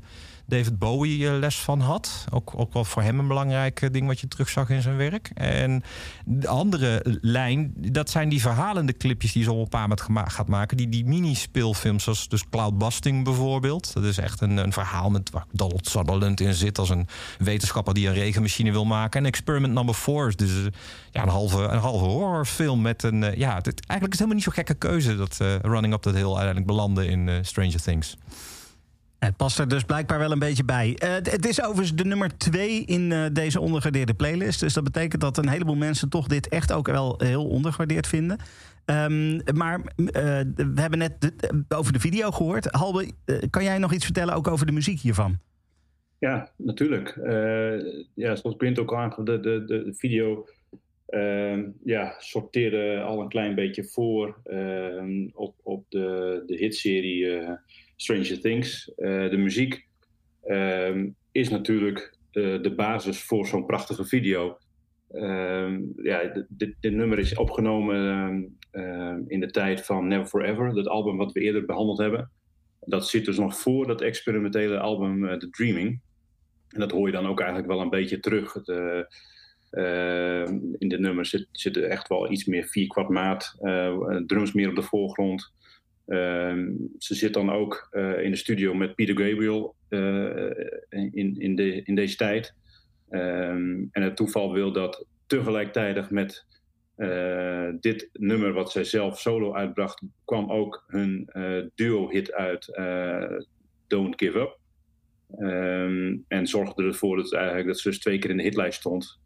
David Bowie eh, les van had. Ook, ook wel voor hem een belangrijk eh, ding wat je terugzag in zijn werk. En de andere lijn, dat zijn die verhalende clipjes die ze op een paar gema- gaat maken. Die, die mini-speelfilms, zoals dus Cloudbusting bijvoorbeeld. Dat is echt een, een verhaal met waar Donald Sutherland in zit als een wetenschapper die een regenmachine wil maken. En Experiment Number 4 is dus eh, ja, een, halve, een halve horrorfilm met een... ja, eigenlijk is het helemaal niet zo gekke keuze dat Running Up That Hill uiteindelijk belandde in Stranger Things. Het past er dus blijkbaar wel een beetje bij. Eh, het- is overigens de nummer twee in eh, deze ondergewaardeerde playlist. Dus dat betekent dat een heleboel mensen toch dit echt ook wel heel ondergewaardeerd vinden. Ehm, maar eh, we hebben net over de video gehoord. Halbe, kan jij nog iets vertellen ook over de muziek hiervan? Ja, natuurlijk. Ja, zoals Quint ook aangaf, de, de, de video ehm, ja, sorteerde al een klein beetje voor ehm, op, op de, de hitserie Stranger Things. Eh, de muziek ehm, is natuurlijk eh, de basis voor zo'n prachtige video. Ehm, ja, dit, nummer is opgenomen ehm, in de tijd van Never Forever, dat album wat we eerder behandeld hebben. Dat zit dus nog voor dat experimentele album eh, The Dreaming. En dat hoor je dan ook eigenlijk wel een beetje terug. In de nummers zit, zit er echt wel iets meer vier kwart maat. drums meer op de voorgrond. Ehm, ze zit dan ook eh, in de studio met Peter Gabriel eh, in, in, de, in deze tijd. Ehm, en het toeval wil dat tegelijkertijd met eh, dit nummer wat zij zelf solo uitbracht, kwam ook hun duo-hit uit, Don't Give Up. Ehm, en zorgde ervoor dat, eigenlijk, dat ze dus twee keer in de hitlijst stond.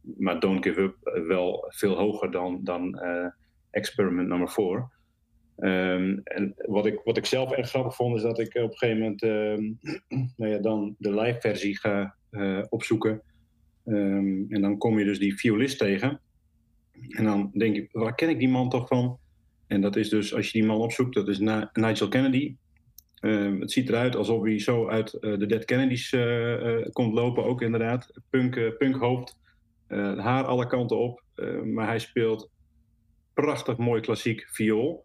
Maar Don't Give Up wel veel hoger dan, dan Experiment nummer 4. Ehm, en wat ik, wat ik zelf erg grappig vond, is dat ik op een gegeven moment ehm, nou ja, dan de live versie ga eh, opzoeken. Ehm, en dan kom je dus die violist tegen. En dan denk ik, waar ken ik die man toch van? En dat is dus, als je die man opzoekt, dat is Nigel Kennedy. Het ziet eruit alsof hij zo uit eh, de Dead Kennedys eh, komt lopen, ook inderdaad. Punk, punkhoofd, haar alle kanten op. Maar hij speelt prachtig mooi klassiek viool.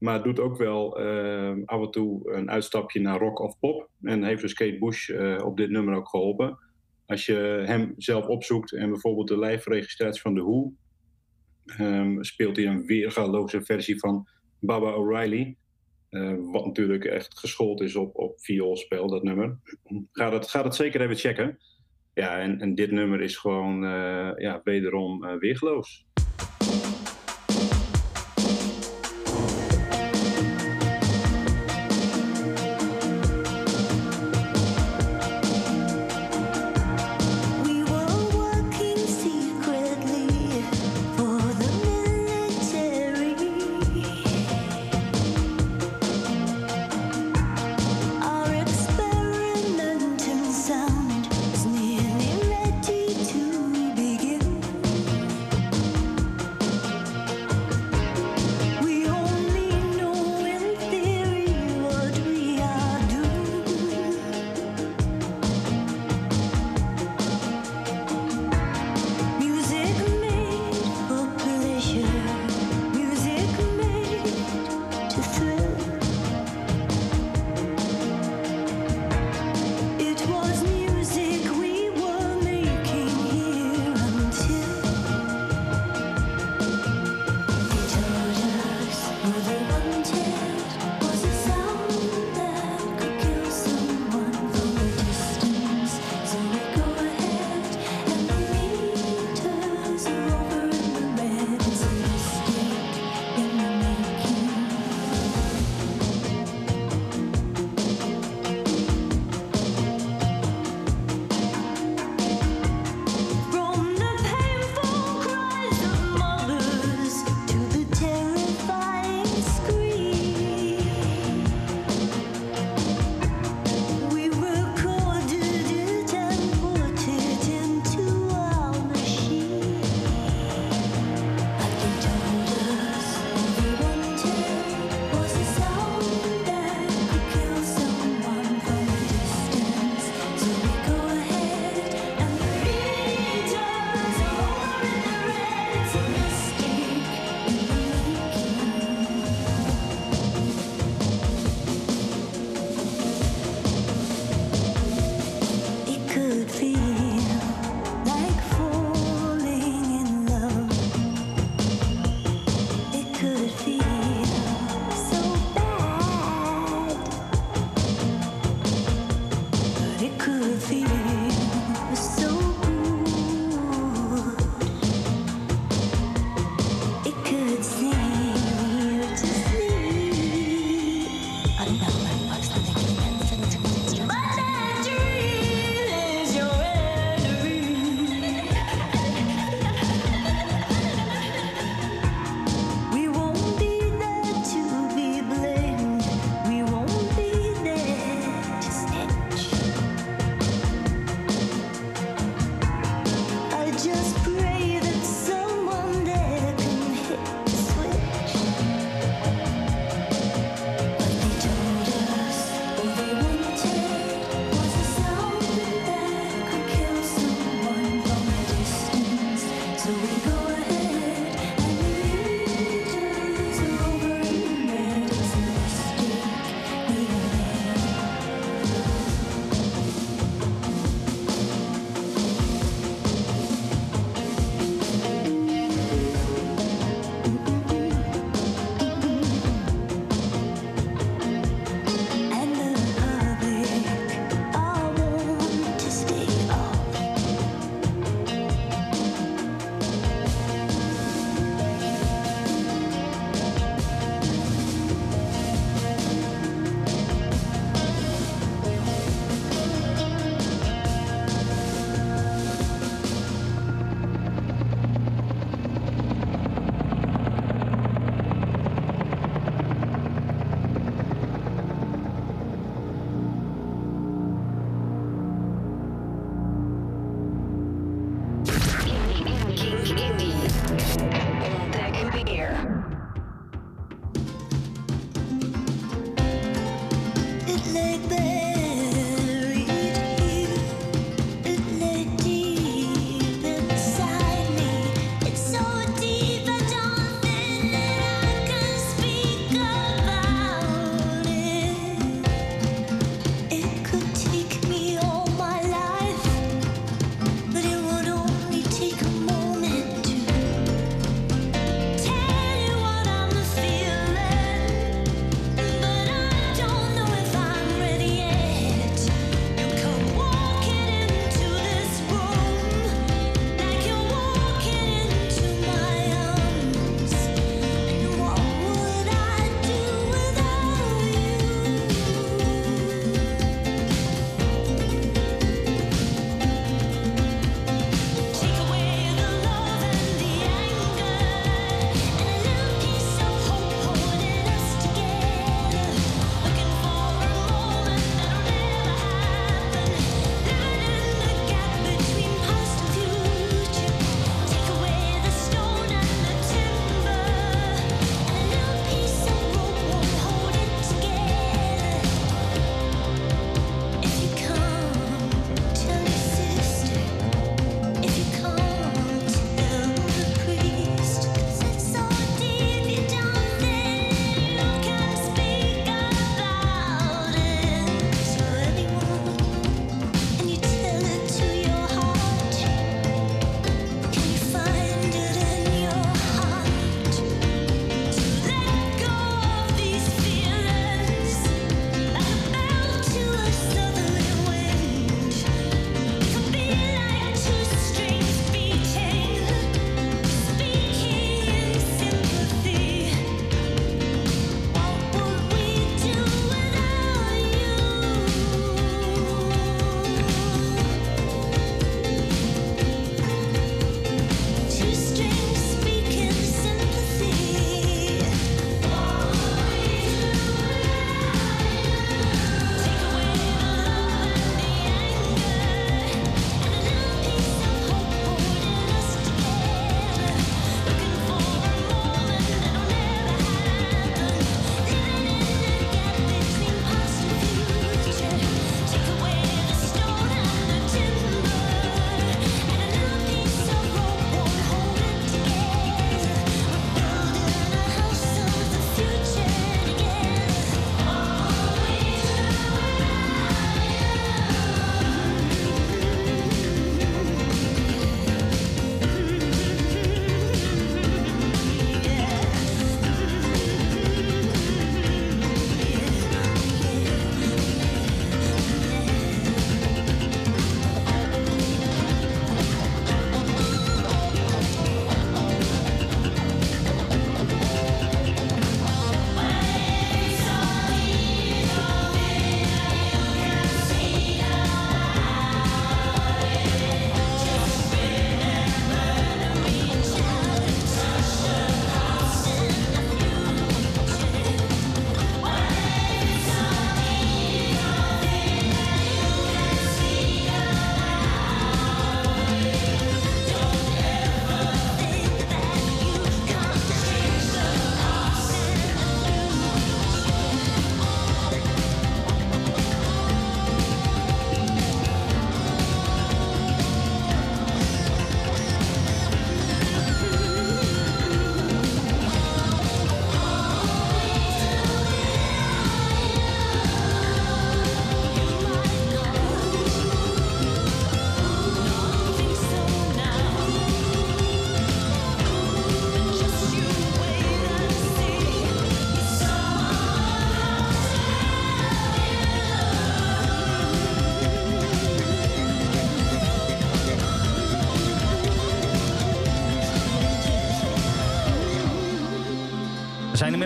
Maar doet ook wel eh, af en toe een uitstapje naar rock of pop. En heeft dus Kate Bush eh, op dit nummer ook geholpen. Als je hem zelf opzoekt en bijvoorbeeld de live-registratie van The Who... ehm, speelt hij een weergaloze versie van Baba O'Reilly. Eh, wat natuurlijk echt geschoold is op, op vioolspel, dat nummer. Ga dat, ga dat zeker even checken. Ja, en, en dit nummer is gewoon ja, wederom weergeloos.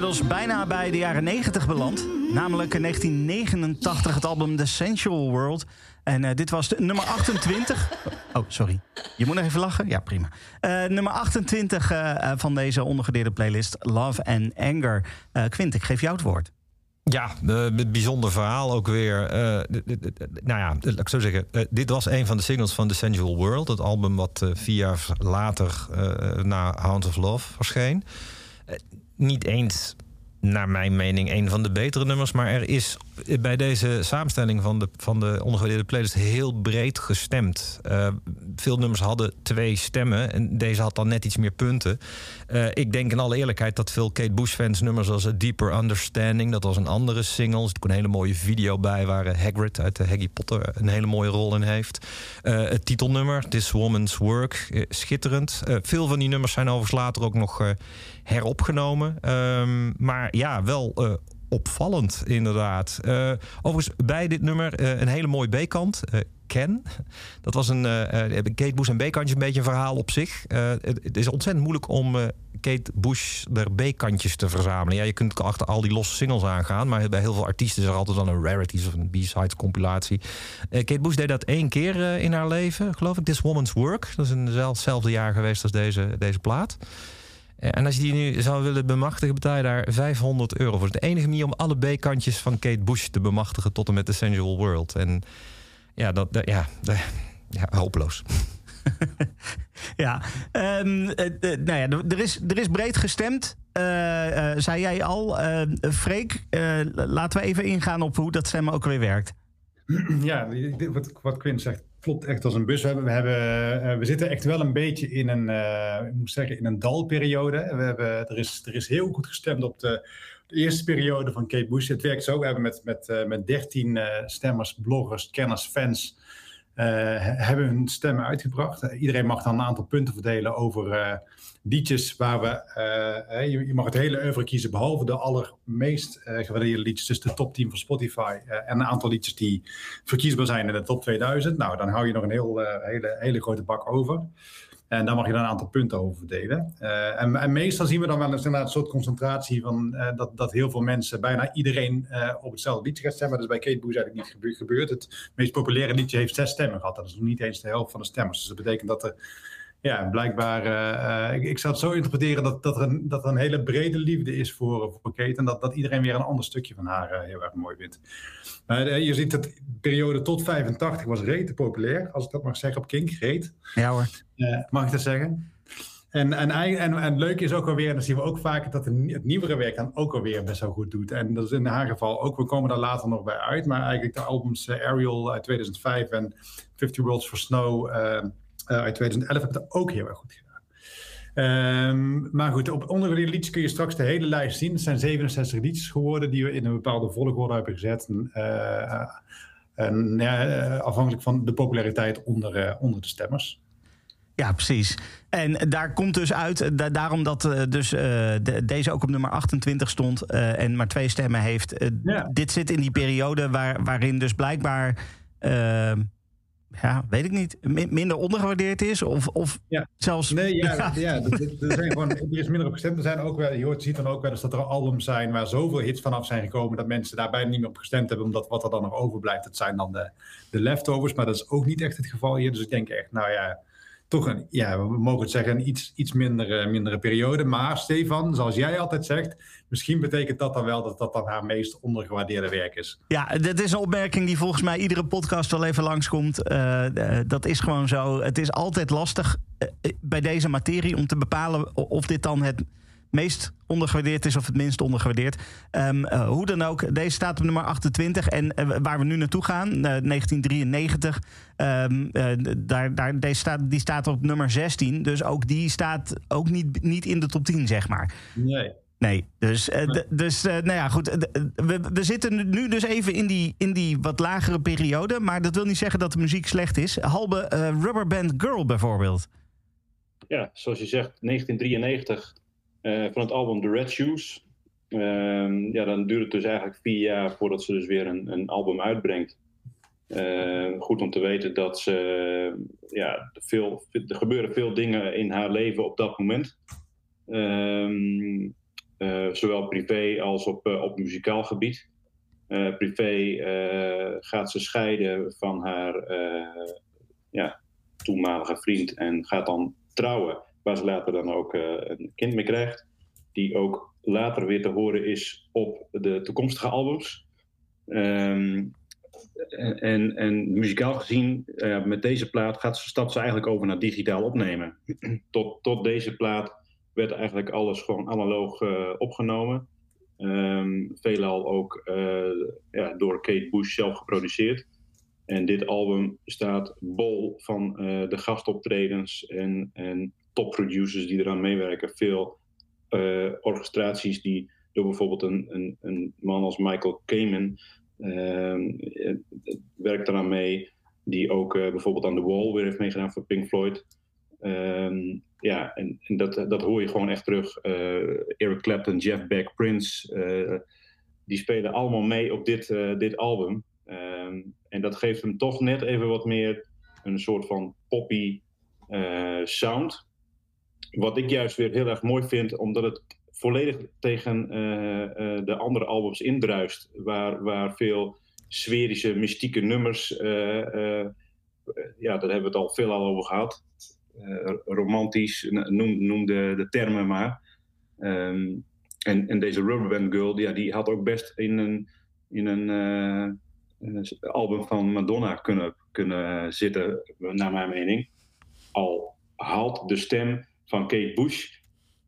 inmiddels bijna bij de jaren 90 beland. Namelijk in 1989 het album The Sensual World. En eh, dit was de, nummer 28. Oh, sorry. Je moet nog even lachen? Ja, prima. Eh, nummer 28 eh, van deze ondergedeerde playlist Love and Anger. Quint, ik geef jou het woord. Ja, een bijzonder verhaal ook weer. nou ja, laat ik zo zeggen. dit was een van de singles van The Sensual World. Het album wat vier jaar later na Hounds of Love verscheen niet eens, naar mijn mening, een van de betere nummers. Maar er is bij deze samenstelling van de, van de playlist heel breed gestemd. Eh, veel nummers hadden twee stemmen. En deze had dan net iets meer punten. Eh, ik denk in alle eerlijkheid dat veel Kate Bush-fans nummers als A Deeper Understanding... dat was een andere single. Er ook een hele mooie video bij... waar eh, Hagrid uit de Harry Potter een hele mooie rol in heeft. Het titelnummer, This Woman's Work, schitterend. Veel van die nummers zijn overigens later ook nog heropgenomen. Ehm, maar ja, wel eh, opvallend inderdaad. Eh, overigens bij dit nummer eh, een hele mooie B-kant. Ken. Dat was een Kate Bush en B-kantje een beetje een verhaal op zich. Het, het is ontzettend moeilijk om Kate Bush er B-kantjes te verzamelen. Ja, je kunt achter al die losse singles aangaan, maar bij heel veel artiesten is er altijd wel een rarities of een B-sides compilatie. Kate Bush deed dat één keer in haar leven, geloof ik. This Woman's Work. Dat is in hetzelfde jaar geweest als deze, deze plaat. Eh, En als je die nu zou willen bemachtigen, betaal je daar 500 euro voor. Het is de enige manier om alle B-kantjes van Kate Bush te bemachtigen tot en met The Sensual World. En ja, dat, dat- ja, dat- ja, hopeloos. Ja, ehm, eh, eh, nou ja, er- is, er is breed gestemd. Eh, eh, zei jij al, Eh Freek, eh, laten we even ingaan op hoe dat stemmen ook weer werkt. Ja, wat, wat Quinn zegt klopt echt als een bus. We, hebben, we, hebben, eh, we zitten echt wel een beetje in een, eh, moet zeggen, in een dalperiode. We hebben, er, is, er is heel goed gestemd op de, de eerste periode van Kate Bush. Het werkt zo, we hebben met, met, eh, met 13 eh, stemmers, bloggers, kenners, fans... he- hebben hun stemmen uitgebracht. Iedereen mag dan een aantal punten verdelen over liedjes waar we... eh, eh, je, je mag het hele oeuvre kiezen, behalve de allermeest eh gewaardeerde liedjes. Dus de top 10 van Spotify. en een aantal liedjes die verkiesbaar zijn in de top 2000. Nou, dan hou je nog een heel, hele, hele grote bak over. En daar mag je dan een aantal punten over verdelen. En, en meestal zien we dan wel eens een soort concentratie van dat, dat heel veel mensen, bijna iedereen op hetzelfde liedje gaat stemmen. Dat is bij Kate Bush eigenlijk niet gebe- gebeurd. Het meest populaire liedje heeft zes stemmen gehad. Dat is nog niet eens de helft van de stemmers. Dus dat betekent dat er ja, blijkbaar, eh, eh, ik, ik zou het zo interpreteren dat, dat, er een, dat er een hele brede liefde is voor, voor Kate. En dat, dat iedereen weer een ander stukje van haar eh, heel erg mooi vindt. Eh, je ziet dat de periode tot 85 was rete populair, als ik dat mag zeggen op Kink. Reet. Ja hoor. Eh, mag ik dat zeggen? En, en, en, en leuk is ook alweer, en dan zien we ook vaak dat het nieuwere werk dan ook alweer best wel goed doet. En dat is in haar geval ook, we komen daar later nog bij uit, maar eigenlijk de albums eh, Ariel uit 2005 en 50 Worlds for Snow eh, uit 2011 hebben het ook heel erg goed gedaan. Ehm, maar goed, op ondergewaardeerde liedjes kun je straks de hele lijst zien. Het zijn 67 liedjes geworden die we in een bepaalde volgorde hebben gezet. En, eh, en, ja, eh, afhankelijk van de populariteit onder, onder de stemmers. Ja, precies. En daar komt dus uit, da- daarom dat dus, de- deze ook op nummer 28 stond en maar twee stemmen heeft. Dit zit in die periode waar, waarin dus blijkbaar, ja, weet ik niet, mi- minder ondergewaardeerd is. Of, of zelfs. Nee, ja, ja er, er zijn gewoon, er is minder op gestemd. Er zijn ook wel, je hoort, ziet dan ook wel eens dat er albums zijn waar zoveel hits vanaf zijn gekomen dat mensen daar bijna niet meer op gestemd hebben, omdat wat er dan nog overblijft, dat zijn dan de, de leftovers. Maar dat is ook niet echt het geval hier. Dus ik denk echt, nou ja, toch een, ja, we mogen het zeggen, een iets, iets mindere, mindere periode. Maar Stefan, zoals jij altijd zegt, misschien betekent dat dan wel dat dat dan haar meest ondergewaardeerde werk is. Ja, dat is een opmerking die volgens mij iedere podcast wel even langskomt. Eh, eh, dat is gewoon zo. Het is altijd lastig eh, eh, bij deze materie om te bepalen of dit dan het meest ondergewaardeerd is of het minst ondergewaardeerd. Ehm, eh, hoe dan ook, deze staat op nummer 28. En eh, waar we nu naartoe gaan, eh, 1993, ehm, eh, daar, daar, deze staat, die staat op nummer 16. Dus ook die staat ook niet, niet in de top 10, zeg maar. Nee. Nee, dus, dus nou ja, goed. we, we zitten nu dus even in die, in die wat lagere periode. Maar dat wil niet zeggen dat de muziek slecht is. Halbe eh, Rubberband Girl bijvoorbeeld. Ja, zoals je zegt, 1993 eh, van het album The Red Shoes. Ehm, ja, dan duurt het dus eigenlijk vier jaar voordat ze dus weer een, een album uitbrengt. Eh, goed om te weten dat ze, ja, veel, er gebeuren veel dingen in haar leven op dat moment. Ehm, eh, zowel privé als op, eh, op muzikaal gebied. Eh, privé eh, gaat ze scheiden van haar eh, ja, toenmalige vriend en gaat dan trouwen, waar ze later dan ook eh, een kind mee krijgt, die ook later weer te horen is op de toekomstige albums. Ehm, en, en muzikaal gezien, eh, met deze plaat gaat, stapt ze eigenlijk over naar digitaal opnemen. tot, tot deze plaat werd eigenlijk alles gewoon analoog eh, opgenomen. Ehm, veelal ook ja, door Kate Bush zelf geproduceerd. En dit album staat bol van de gastoptredens en, en topproducers die eraan meewerken. Veel eh, orchestraties die door bijvoorbeeld een, een, een man als Michael Kamen ehm, eh, werkt eraan mee. Die ook eh, bijvoorbeeld aan The Wall weer heeft meegedaan voor Pink Floyd. Ehm, ja, en, en dat, dat hoor je gewoon echt terug. Eric Clapton, Jeff Beck, Prince, die spelen allemaal mee op dit, dit album. Ehm, en dat geeft hem toch net even wat meer een soort van poppy sound. Wat ik juist weer heel erg mooi vind, omdat het volledig tegen eh, eh, de andere albums indruist. Waar, waar veel sferische, mystieke nummers. eh, ja, daar hebben we het al veel al over gehad. Eh, romantisch, noem, de, termen maar. Ehm, en, en deze Rubberband Girl, ja, die had ook best in een, in een, een album van Madonna kunnen, kunnen zitten, naar mijn mening. Al haalt de stem van Kate Bush,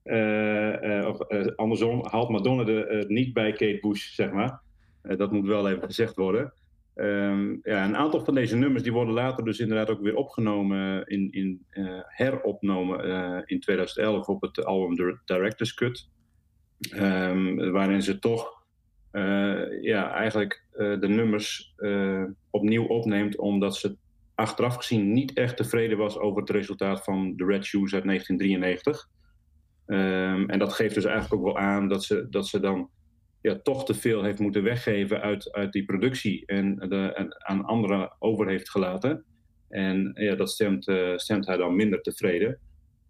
eh, eh, of eh, andersom, haalt Madonna eh, niet bij Kate Bush, zeg maar. Dat moet wel even gezegd worden. Ehm, ja, een aantal van deze nummers die worden later dus inderdaad ook weer opgenomen, in, in, heropgenomen eh, in 2011 op het album The Director's Cut. Ehm, waarin ze toch ja, eigenlijk de nummers opnieuw opneemt, omdat ze achteraf gezien niet echt tevreden was over het resultaat van The Red Shoes uit 1993. Ehm, en dat geeft dus eigenlijk ook wel aan dat ze, dat ze dan ja, toch te veel heeft moeten weggeven uit, uit die productie en, de, aan anderen over heeft gelaten. En ja, dat stemt, eh, stemt hij dan minder tevreden.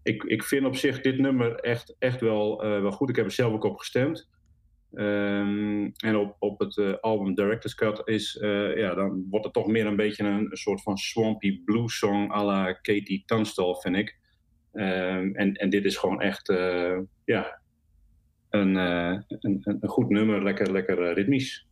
Ik, ik vind op zich dit nummer echt, echt wel, eh, wel goed. Ik heb er zelf ook op gestemd. Ehm, en op, op het eh, album Director's Cut is, eh, ja, dan wordt het toch meer een beetje een, een soort van swampy blues song à la Katie Tunstall, vind ik. Ehm, en, en dit is gewoon echt, eh, ja, een, een, een, goed nummer, lekker, lekker ritmisch.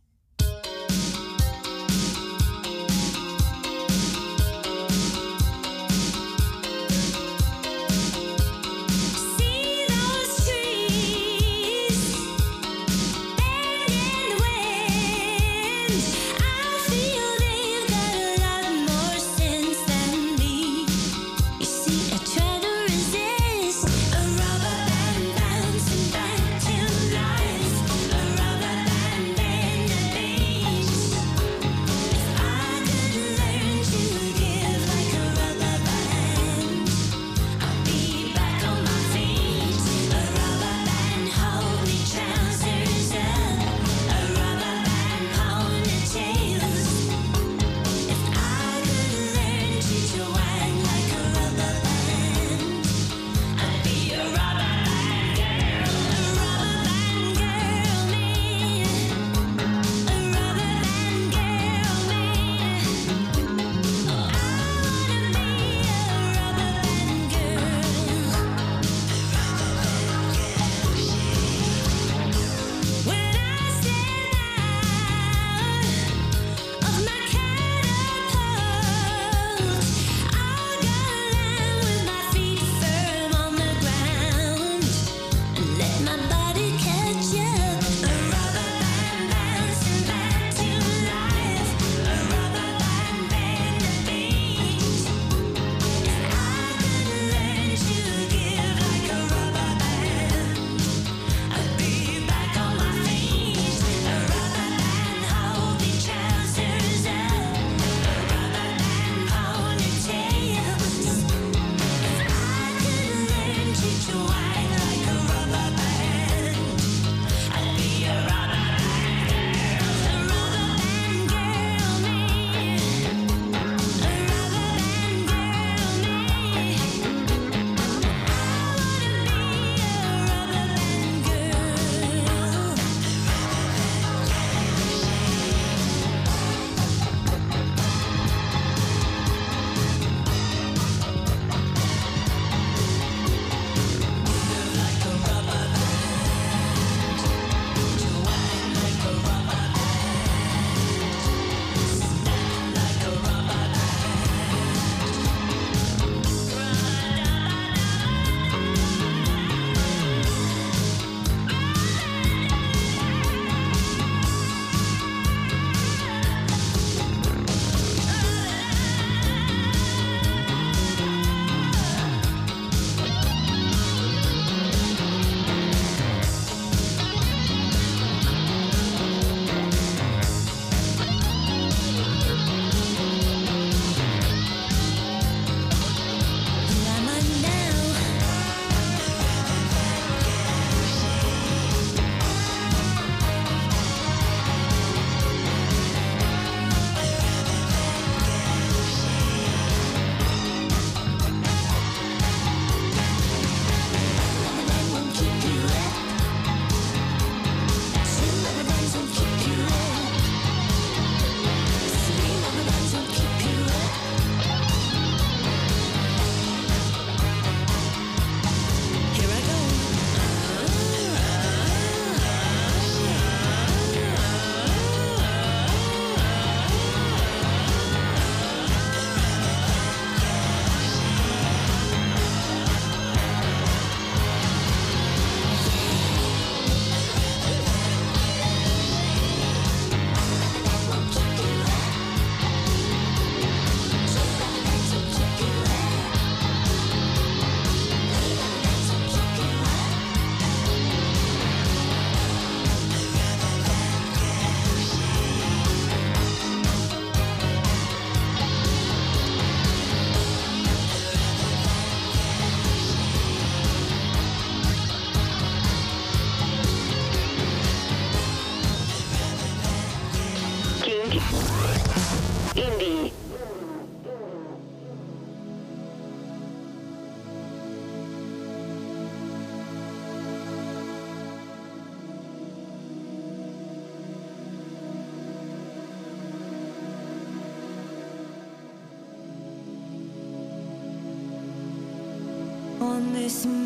This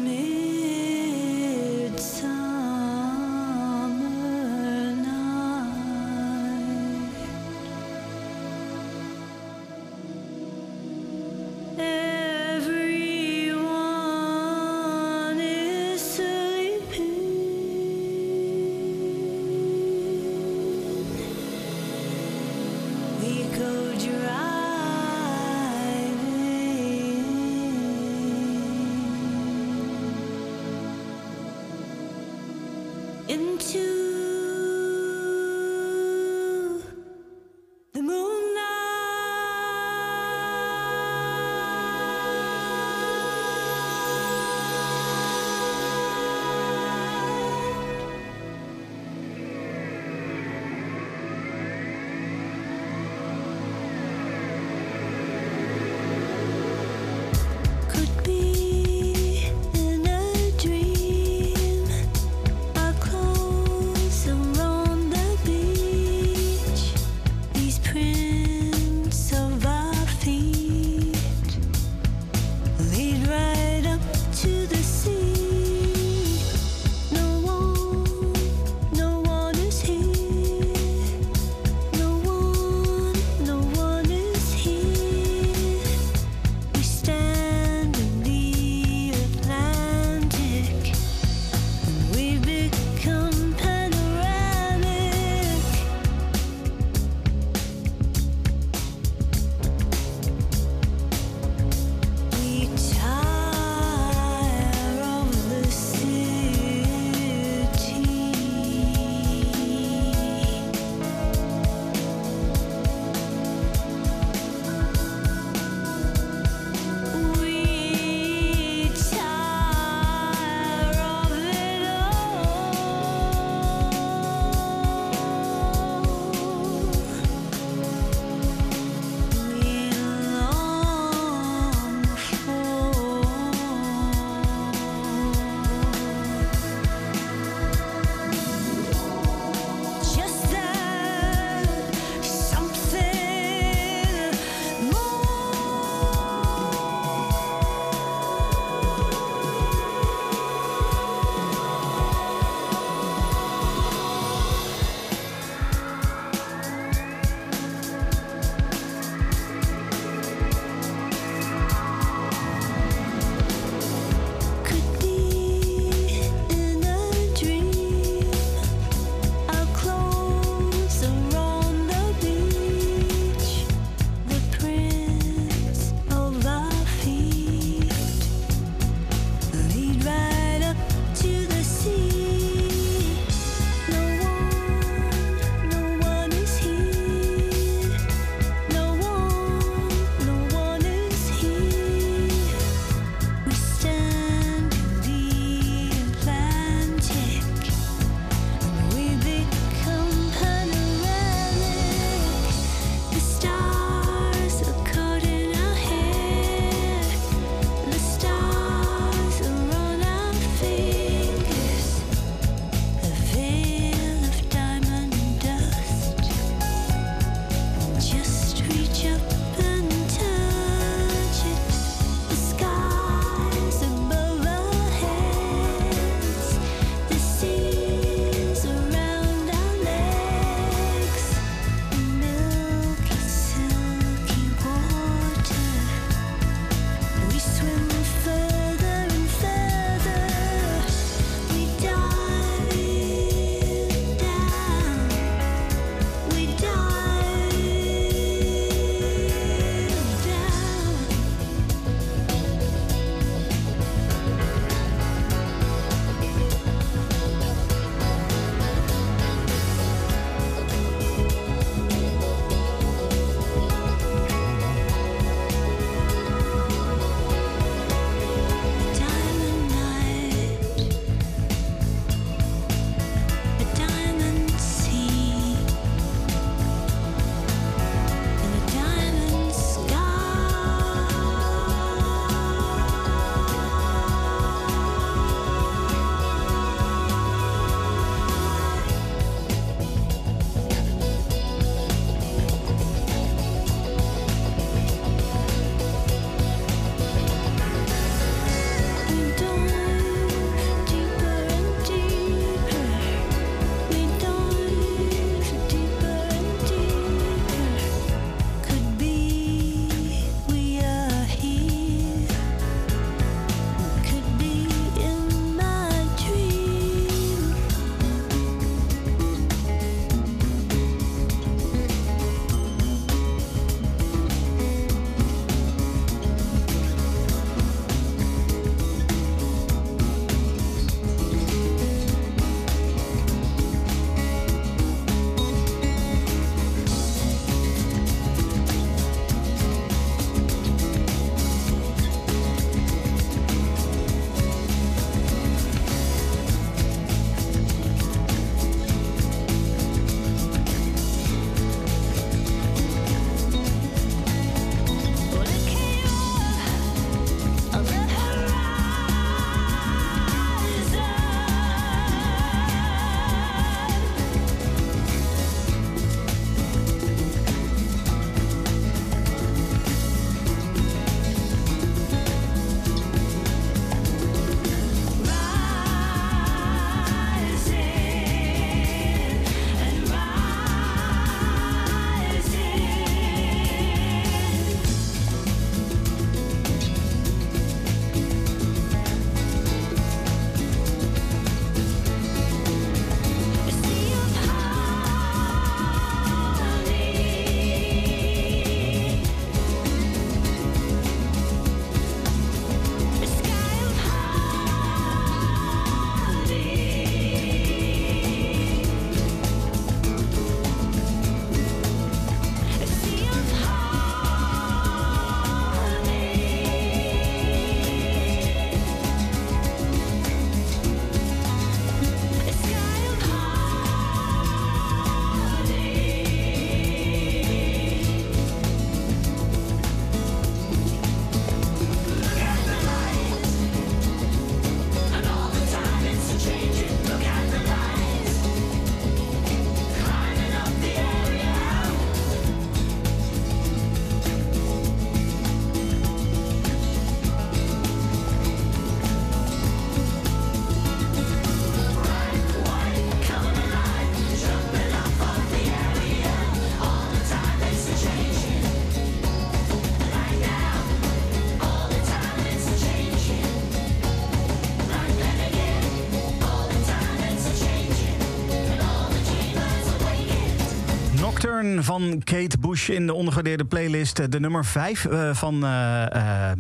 Van Kate Bush in de ondergewaardeerde playlist. eh, De nummer 5 van, eh, eh,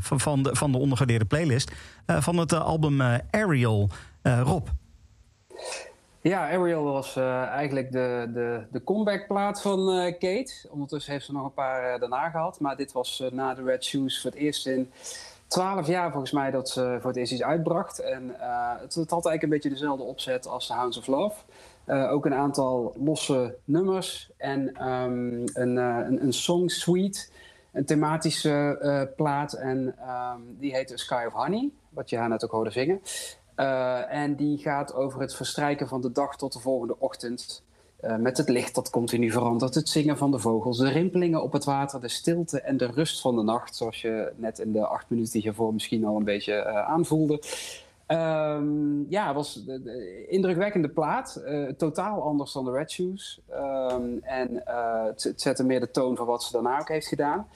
van, van, de, van de playlist. van het album Ariel. Rob. Ja, Ariel was eigenlijk de, de, de van Kate. Ondertussen heeft ze nog een paar daarna gehad. Maar dit was na de Red Shoes voor het eerst in twaalf jaar volgens mij dat ze voor het eerst iets uitbracht. En het, het had eigenlijk een beetje dezelfde opzet als The Hounds of Love. Eh, ook een aantal losse nummers en ehm, een, eh, een, een song suite. Een thematische eh, plaat en ehm, die heet The Sky of Honey, wat je haar net ook hoorde zingen. En die gaat over het verstrijken van de dag tot de volgende ochtend. Met het licht dat continu verandert, het zingen van de vogels, de rimpelingen op het water, de stilte en de rust van de nacht. Zoals je net in de acht minuten hiervoor misschien al een beetje aanvoelde. Ehm, ja, was een indrukwekkende plaat. Eh, totaal anders dan de Red Shoes. Ehm, en eh, het, zette meer de toon van wat ze daarna ook heeft gedaan.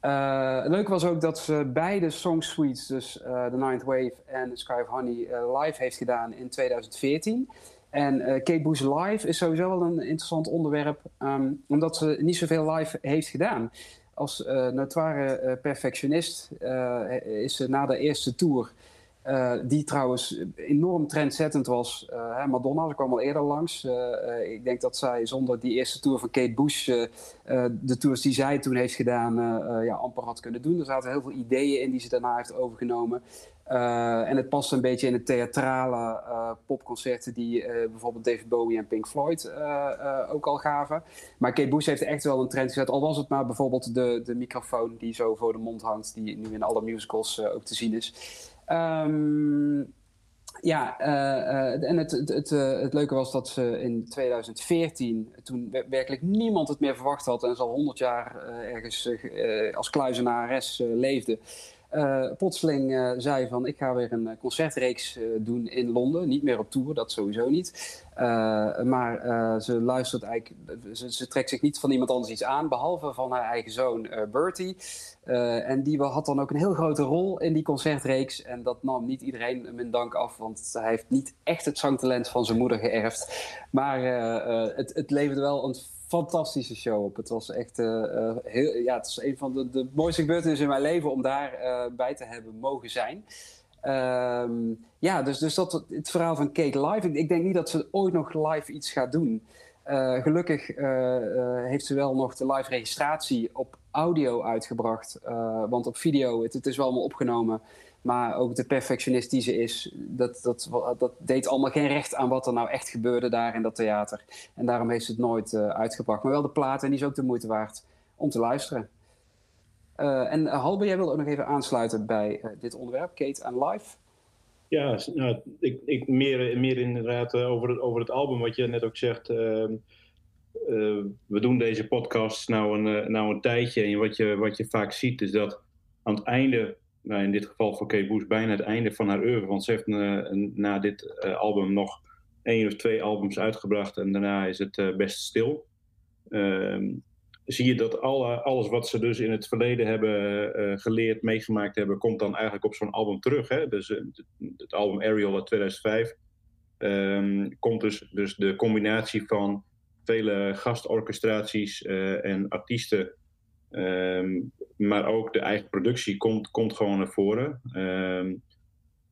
Eh, het leuke was ook dat ze beide song suites, dus The Ninth Wave en Sky of Honey, live heeft gedaan in 2014. En Kate Bush live is sowieso wel een interessant onderwerp, ehm, omdat ze niet zoveel live heeft gedaan. Als notoire perfectionist is ze na de eerste tour, eh, die trouwens enorm trendzettend was. eh, Madonna, ze kwam al eerder langs. Eh, ik denk dat zij zonder die eerste tour van Kate Bush de tours die zij toen heeft gedaan, ja, amper had kunnen doen. Er zaten heel veel ideeën in die ze daarna heeft overgenomen. En het past een beetje in de theatrale popconcerten die bijvoorbeeld David Bowie en Pink Floyd ook al gaven. Maar Kate Bush heeft echt wel een trend gezet. Al was het maar bijvoorbeeld de, de microfoon die zo voor de mond hangt, die nu in alle musicals ook te zien is. Ehm, ja, eh, eh, en het, het, eh, het leuke was dat ze in 2014, toen wer- werkelijk niemand het meer verwacht had en ze al 100 jaar ergens ge- als kluizenares leefde, plotseling zei van ik ga weer een concertreeks doen in Londen. Niet meer op tour, dat sowieso niet. Maar ze luistert eigenlijk, ze, ze trekt zich niet van iemand anders iets aan, behalve van haar eigen zoon Bertie. Eh, en die had dan ook een heel grote rol in die concertreeks. En dat nam niet iedereen in dank af, want hij heeft niet echt het zangtalent van zijn moeder geërfd. Maar eh, eh, het, het leverde wel een fantastische show op. Het was echt heel, ja, het is een van de, de mooiste gebeurtenissen in mijn leven om daar bij te hebben mogen zijn. Ehm, ja, dus, dus dat, het verhaal van Kate live. Ik, ik denk niet dat ze ooit nog live iets gaat doen. Eh, gelukkig eh, eh, heeft ze wel nog de live registratie op audio uitgebracht. Want op video, het, het is wel allemaal opgenomen. Maar ook de perfectionist die ze is, dat, dat, dat deed allemaal geen recht aan wat er nou echt gebeurde daar in dat theater. En daarom heeft ze het nooit uitgebracht. Maar wel de plaat en die is ook de moeite waard om te luisteren. En Halbe, jij wilde ook nog even aansluiten bij dit onderwerp, Kate en Live. Ja, nou, ik, ik, meer, meer inderdaad uh, over, het, over het album, wat je net ook zegt. Uh, uh, we doen deze podcast nou een, uh, nou een tijdje. En wat je, wat je vaak ziet is dat aan het einde, nou in dit geval voor Kate Bush, bijna het einde van haar oeuvre. Want ze heeft na dit album nog één of twee albums uitgebracht. En daarna is het best stil. Ehm, zie je dat alle, alles wat ze dus in het verleden hebben uh, geleerd, meegemaakt hebben, komt dan eigenlijk op zo'n album terug. Hè? Dus uh, het album Ariel uit 2005 um, komt dus, dus de combinatie van vele gastorchestraties en artiesten, um, maar ook de eigen productie komt, komt gewoon naar voren. Um,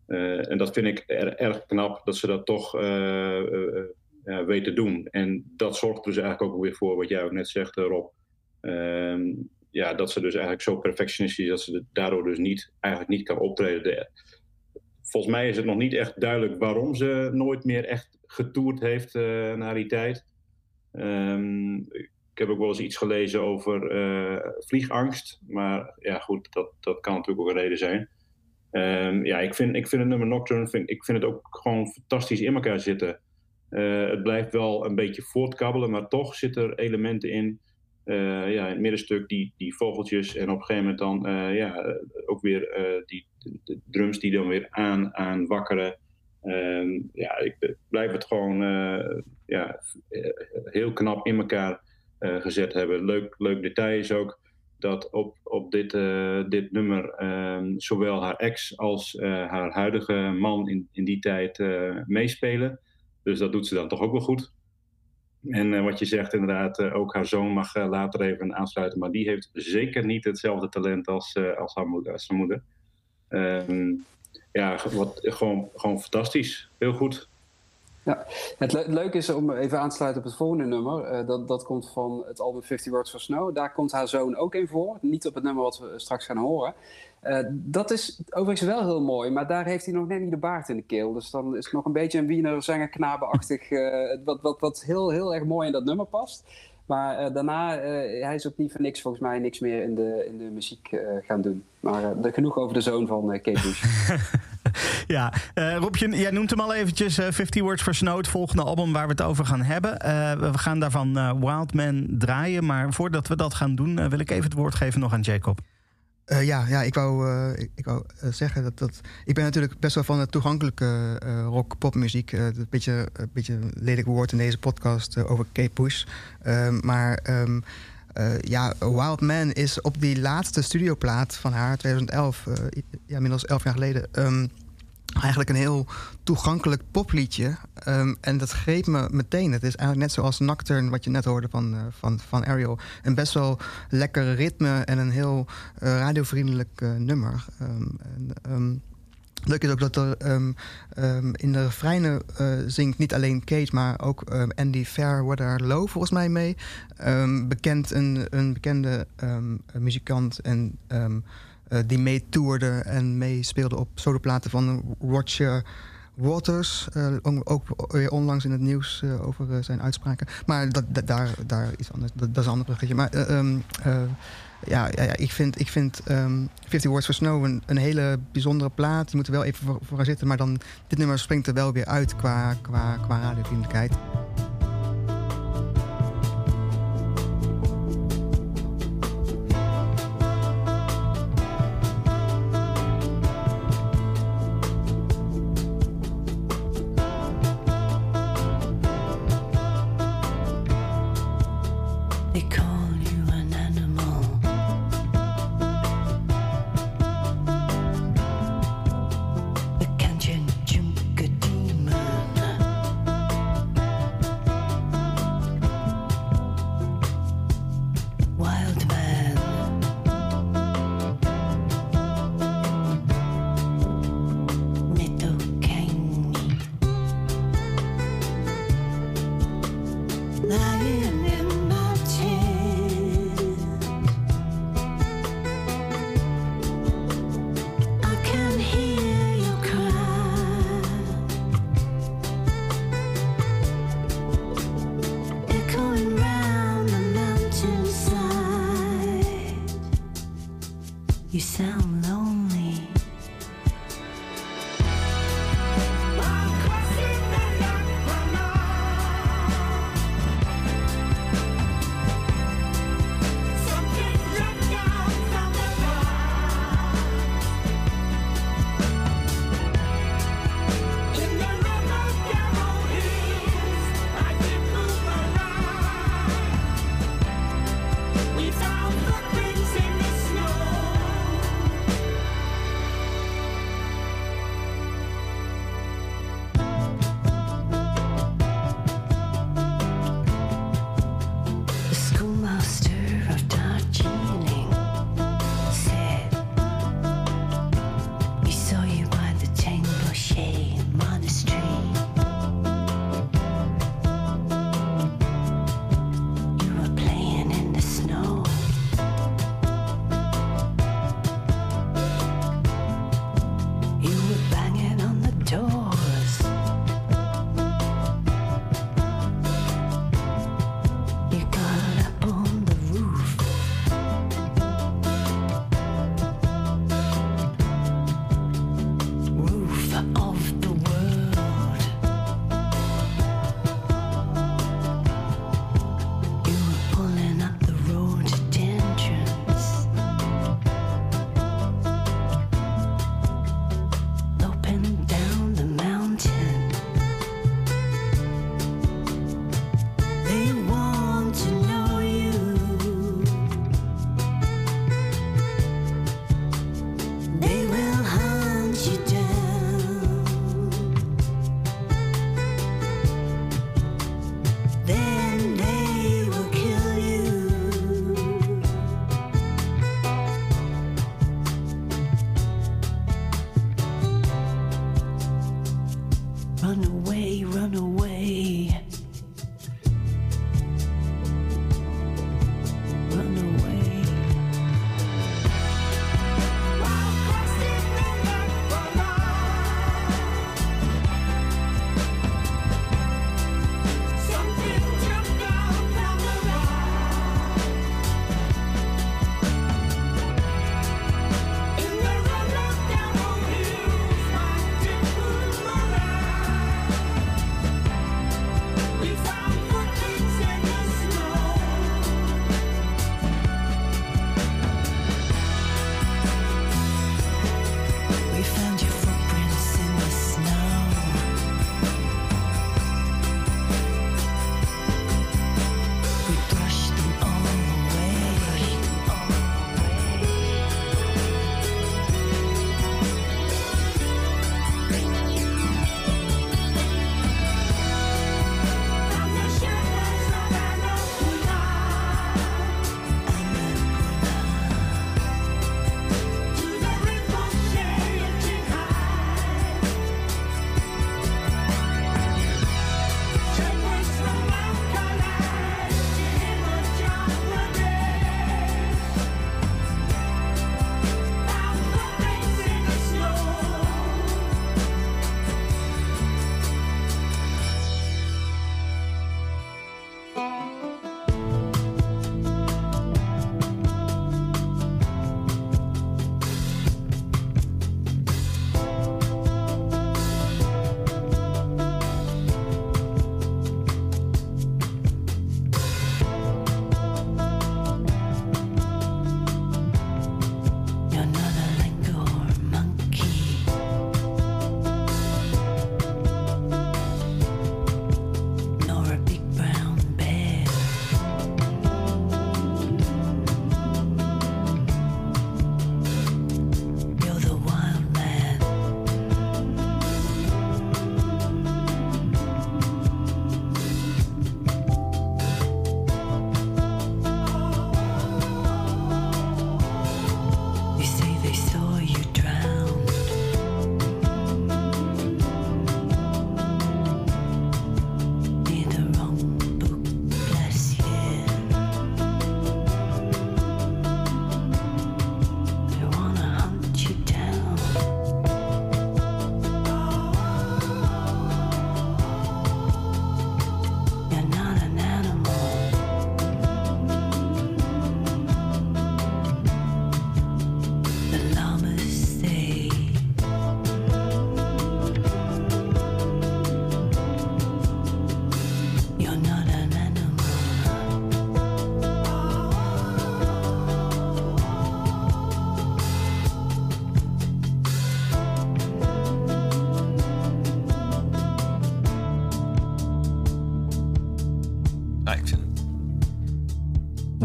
en dat vind ik er, erg knap dat ze dat toch weten doen. En dat zorgt dus eigenlijk ook weer voor, wat jij ook net zegt, Rob. Um, ja, dat ze dus eigenlijk zo perfectionistisch is dat ze daardoor dus niet, eigenlijk niet kan optreden. De, volgens mij is het nog niet echt duidelijk waarom ze nooit meer echt getoerd heeft uh, na die tijd. Um, ik heb ook wel eens iets gelezen over uh, vliegangst. Maar ja, goed, dat, dat kan natuurlijk ook een reden zijn. Um, ja, ik vind, ik vind het nummer Nocturne, vind, ik vind het ook gewoon fantastisch in elkaar zitten. Uh, het blijft wel een beetje voortkabbelen, maar toch zitten er elementen in uh, ja, het middenstuk die, die vogeltjes en op een gegeven moment dan uh, ja, ook weer die drums die dan weer aan, aan wakkeren. Um, ja, ik blijf het gewoon ja, heel knap in elkaar gezet hebben. Leuk, leuk detail is ook dat op, op dit, dit nummer um, zowel haar ex als haar huidige man in, in die tijd meespelen. Dus dat doet ze dan toch ook wel goed. En eh, wat je zegt, inderdaad, eh, ook haar zoon mag eh, later even aansluiten. Maar die heeft zeker niet hetzelfde talent als, als, haar, moeder, moeder. Ehm, ja, wat, gewoon, gewoon fantastisch. Heel goed. Ja, het le- leuke is om even aan te sluiten op het volgende nummer. eh, dat, dat komt van het album 50 Words for Snow. Daar komt haar zoon ook in voor. Niet op het nummer wat we straks gaan horen. Eh, dat is overigens wel heel mooi, maar daar heeft hij nog net niet de baard in de keel. Dus dan is het nog een beetje een Wiener zangerknabenachtig, eh wat, wat, wat heel, heel erg mooi in dat nummer past. Maar daarna, hij is ook niet voor niks volgens mij niks meer in de, in de muziek gaan doen. Maar genoeg over de zoon van eh, Kate Bush. Ja, Robje, jij noemt hem al eventjes. eh 50 Words for Snow, het volgende album waar we het over gaan hebben. Eh, we gaan daarvan eh, Wild Man draaien. Maar voordat we dat gaan doen, wil ik even het woord geven nog aan Jacob. Ja, ja, ik wou, ik, ik wou zeggen dat, dat... Ik ben natuurlijk best wel van de toegankelijke rock-popmuziek. Een beetje, een beetje lelijk woord in deze podcast over Kate Bush. Ehm, maar ehm, eh, ja, Wild Man is op die laatste studioplaat van haar, 2011... eh, ja, inmiddels elf jaar geleden... ehm, eigenlijk een heel toegankelijk popliedje. Ehm, en dat greep me meteen. Het is eigenlijk net zoals Nocturne, wat je net hoorde van, eh, van, van Ariel. Een best wel lekker ritme en een heel radiovriendelijk nummer. Ehm, Leuk is ook dat er ehm, ehm, in de refreinen eh, zingt niet alleen Kate, maar ook ehm, Andy Fairweather-Low volgens mij mee. Bekend, een, een bekende muzikant en eh, die mee toerde en meespeelde op soloplaten van Roger Waters. eh, ook weer onlangs in het nieuws over zijn uitspraken. Maar dat, daar, daar iets anders. Dat, is een ander bruggetje. Maar ja, ja, ja, ik vind, ik vind ehm 50 Words for Snow een, hele bijzondere plaat. Je moet er wel even voor, voor gaan zitten. Maar dan, dit nummer springt er wel weer uit qua, qua, qua radiovriendelijkheid.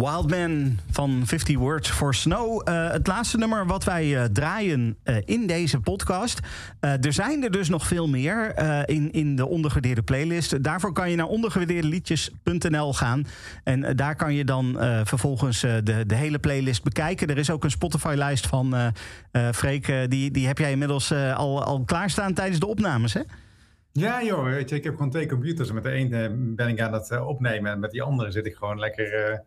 Wild Man van 50 Words for Snow. Eh, het laatste nummer wat wij eh, draaien eh, in deze podcast. Er zijn er dus nog veel meer in, in de ondergewaardeerde playlist. Daarvoor kan je naar ondergewaardeerdeliedjes.nl gaan. En daar kan je dan vervolgens de, de hele playlist bekijken. Er is ook een Spotify-lijst van Freek. die, die heb jij inmiddels al, al klaarstaan tijdens de opnames, hè? Ja joh, ik heb gewoon twee computers. Met de ene ben ik aan het opnemen en met die andere zit ik gewoon lekker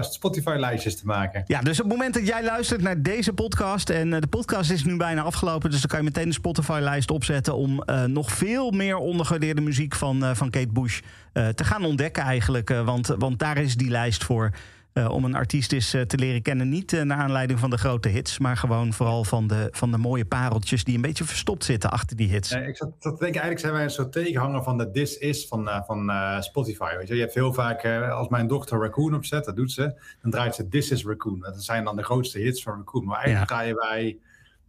Spotify-lijstjes te maken. Ja, dus op het moment dat jij luistert naar deze podcast... en eh, de podcast is nu bijna afgelopen... dus dan kan je meteen de Spotify-lijst opzetten... om eh, nog veel meer ondergewaardeerde muziek van, eh, van Kate Bush te gaan ontdekken eigenlijk. want, want daar is die lijst voor... eh, om een artiest eens eh, te leren kennen. Niet eh, naar aanleiding van de grote hits... maar gewoon vooral van de, van de mooie pareltjes... die een beetje verstopt zitten achter die hits. Ik zat, denken, eigenlijk zijn wij een soort tegenhanger van de This Is van, van Spotify. Weet je? je hebt heel vaak, als mijn dochter Raccoon opzet, dat doet ze, dan draait ze This Is Raccoon. Dat zijn dan de grootste hits van Raccoon. Maar eigenlijk draaien wij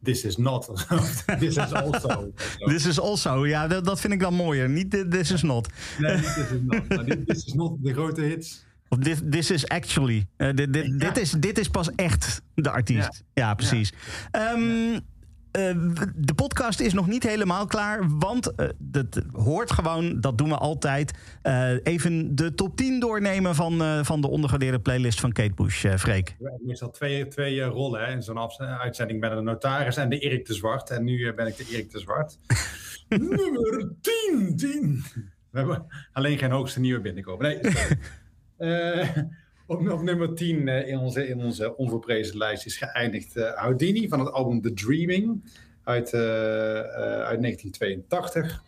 This Is Not. This Is Also. This is also, ja, dat, dat vind ik dan mooier. Niet thi- This is not. Nee, niet This Is Not. Maar dit- This Is Not de grote hits. Of this, this is actually. Eh, dit, dit, dit, is, dit is pas echt de artiest. Ja, precies. Ehm, de podcast is nog niet helemaal klaar, want eh, dat hoort gewoon, dat doen we altijd, eh, even de top 10 doornemen van, eh, van de ondergewaardeerde playlist van Kate Bush, eh, Freek. We hebben meestal twee, twee eh, rollen hè, in zo'n uitzending. Ik ben de notaris en de Erik de Zwart. En nu eh, ben ik de Erik de Zwart. Nummer 10, 10. We hebben alleen geen hoogste nieuwe binnenkomen. Nee, Eh, op, op nummer 10 eh, in, onze, in onze onverprezen lijst is geëindigd eh, Houdini van het album The Dreaming uit, uit 1982.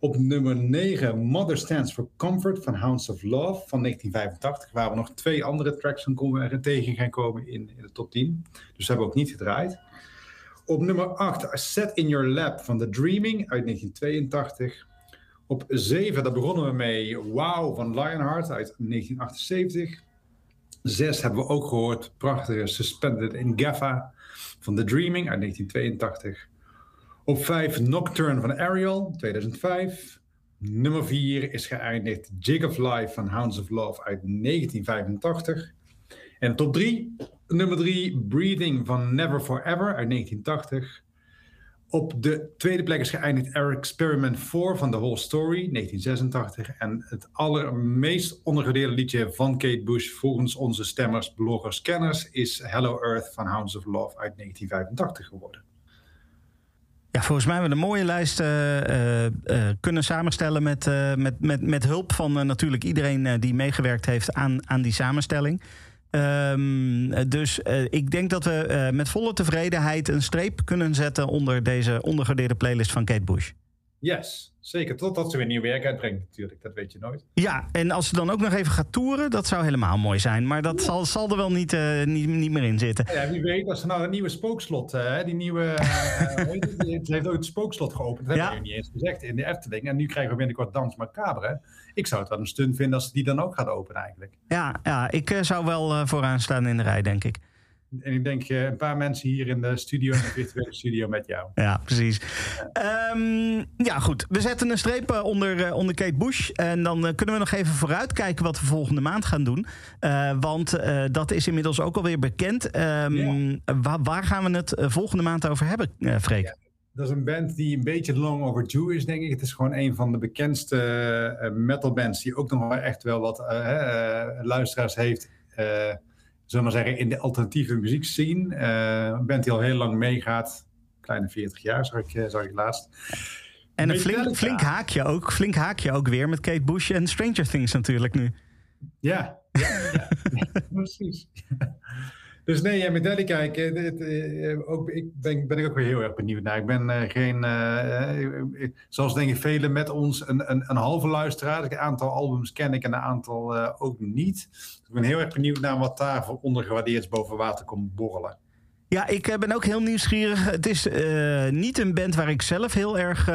Op nummer 9 Mother Stands for Comfort van Hounds of Love van 1985. Waar we nog twee andere tracks van komen, tegen gaan komen in, in de top 10. Dus hebben we ook niet gedraaid. Op nummer 8 Set in Your Lap van The Dreaming uit 1982. Op 7, daar begonnen we mee, Wow van Lionheart uit 1978. 6 hebben we ook gehoord, prachtige Suspended in Gaffa van The Dreaming uit 1982. Op 5 Nocturne van Ariel, 2005. Nummer 4 is geëindigd Jig of Life van Hounds of Love uit 1985. En top 3, nummer 3 Breathing van Never Forever uit 1980. Op de tweede plek is geëindigd Eric Experiment 4 van The Whole Story, 1986. En het allermeest ondergewaardeerde liedje van Kate Bush, volgens onze stemmers, bloggers, kenners, is Hello Earth van Hounds of Love uit 1985 geworden. Ja, volgens mij hebben we een mooie lijst eh, eh, eh, kunnen samenstellen met, met, met, met hulp van natuurlijk iedereen die meegewerkt heeft aan, aan die samenstelling. Ehm, eh, dus eh, ik denk dat we eh, met volle tevredenheid een streep kunnen zetten onder deze ondergewaardeerde playlist van Kate Bush. Yes, zeker. Totdat ze weer nieuw werk uitbrengt natuurlijk, dat weet je nooit. Ja, en als ze dan ook nog even gaat toeren, dat zou helemaal mooi zijn. Maar dat zal, zal er wel niet, eh, niet, niet meer in zitten. Ja, wie weet, als ze nou een nieuwe spookslot, eh, die nieuwe, eh, ze heeft ook het spookslot geopend, dat Ja. hebben we niet eens gezegd, in de Efteling. En nu krijgen we binnenkort Dans Macabre. Ik zou het wel een stunt vinden als ze die dan ook gaat openen eigenlijk. Ja, ja ik eh, zou wel eh, vooraan staan in de rij, denk ik. En ik denk eh, een paar mensen hier in de studio, in de virtuele studio met jou. Ja, precies. Ehm, ja, goed. We zetten een streep eh, onder, eh, onder Kate Bush. En dan kunnen we nog even vooruitkijken wat we volgende maand gaan doen. Want dat is inmiddels ook alweer bekend. Ehm, wa- waar gaan we het volgende maand over hebben, eh Freek? Dat is een band die een beetje long overdue is, denk ik. Het is gewoon een van de bekendste metalbands die ook nog wel echt wel wat luisteraars heeft. Zullen we maar zeggen, in de alternatieve muziekscene. Eh een band die al heel lang meegaat. Kleine 40 jaar, zag ik, eh, zag ik laatst. En een flink, flink, haakje ook, flink haakje ook weer met Kate Bush en Stranger Things natuurlijk nu. Ja, ja, ja. precies. Dus nee, ja, Metallica, ik, eh, dit, eh, ook, ik ben, ben ik ook weer heel erg benieuwd naar. Ik ben eh, geen, eh, eh, zoals denk ik velen met ons, een, een, een halve luisteraar. Een aantal albums ken ik en een aantal ook niet. Dus ik ben heel erg benieuwd naar wat daar voor ondergewaardeerd boven water komt borrelen. Ja, ik ben ook heel nieuwsgierig. Het is niet een band waar ik zelf heel erg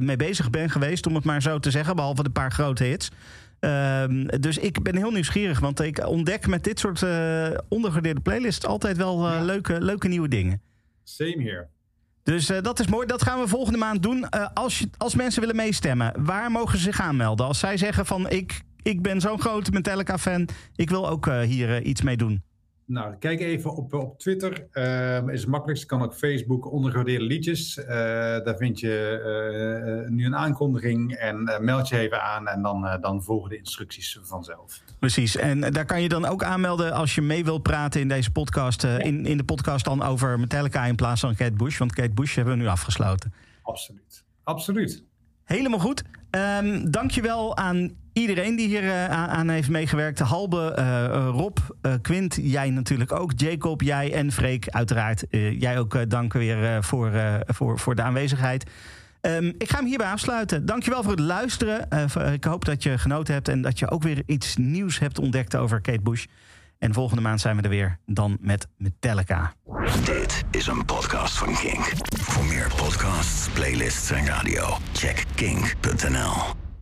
mee bezig ben geweest, om het maar zo te zeggen, behalve de paar grote hits. Ehm, dus ik ben heel nieuwsgierig, want ik ontdek met dit soort ondergewaardeerde playlists altijd wel eh, leuke, leuke nieuwe dingen. Same here. Dus eh, dat is mooi. Dat gaan we volgende maand doen. Als, je, als mensen willen meestemmen, waar mogen ze zich aanmelden? Als zij zeggen van ik, ik ben zo'n grote Metallica-fan, ik wil ook hier iets mee doen. Nou, kijk even op, op Twitter. Ehm is het makkelijkst. Kan ook Facebook ondergewaardeerde liedjes. Eh, daar vind je eh, nu een aankondiging. En eh, meld je even aan. En dan, dan volgen de instructies vanzelf. Precies. En daar kan je dan ook aanmelden als je mee wilt praten in deze podcast. in, in de podcast dan over Metallica in plaats van Kate Bush. Want Kate Bush hebben we nu afgesloten. Absoluut. Absoluut. Helemaal goed. Ehm dankjewel aan iedereen die hier eh, aan, heeft meegewerkt. Halbe, eh, Rob, eh, Quint, jij natuurlijk ook. Jacob, jij en Freek uiteraard. Jij ook dank weer voor, voor, voor de aanwezigheid. Ehm, ik ga hem hierbij afsluiten. Dankjewel voor het luisteren. Ik hoop dat je genoten hebt en dat je ook weer iets nieuws hebt ontdekt over Kate Bush. En volgende maand zijn we er weer, dan met Metallica. Dit is een podcast van Kink. Voor meer podcasts, playlists en radio, check kink.nl.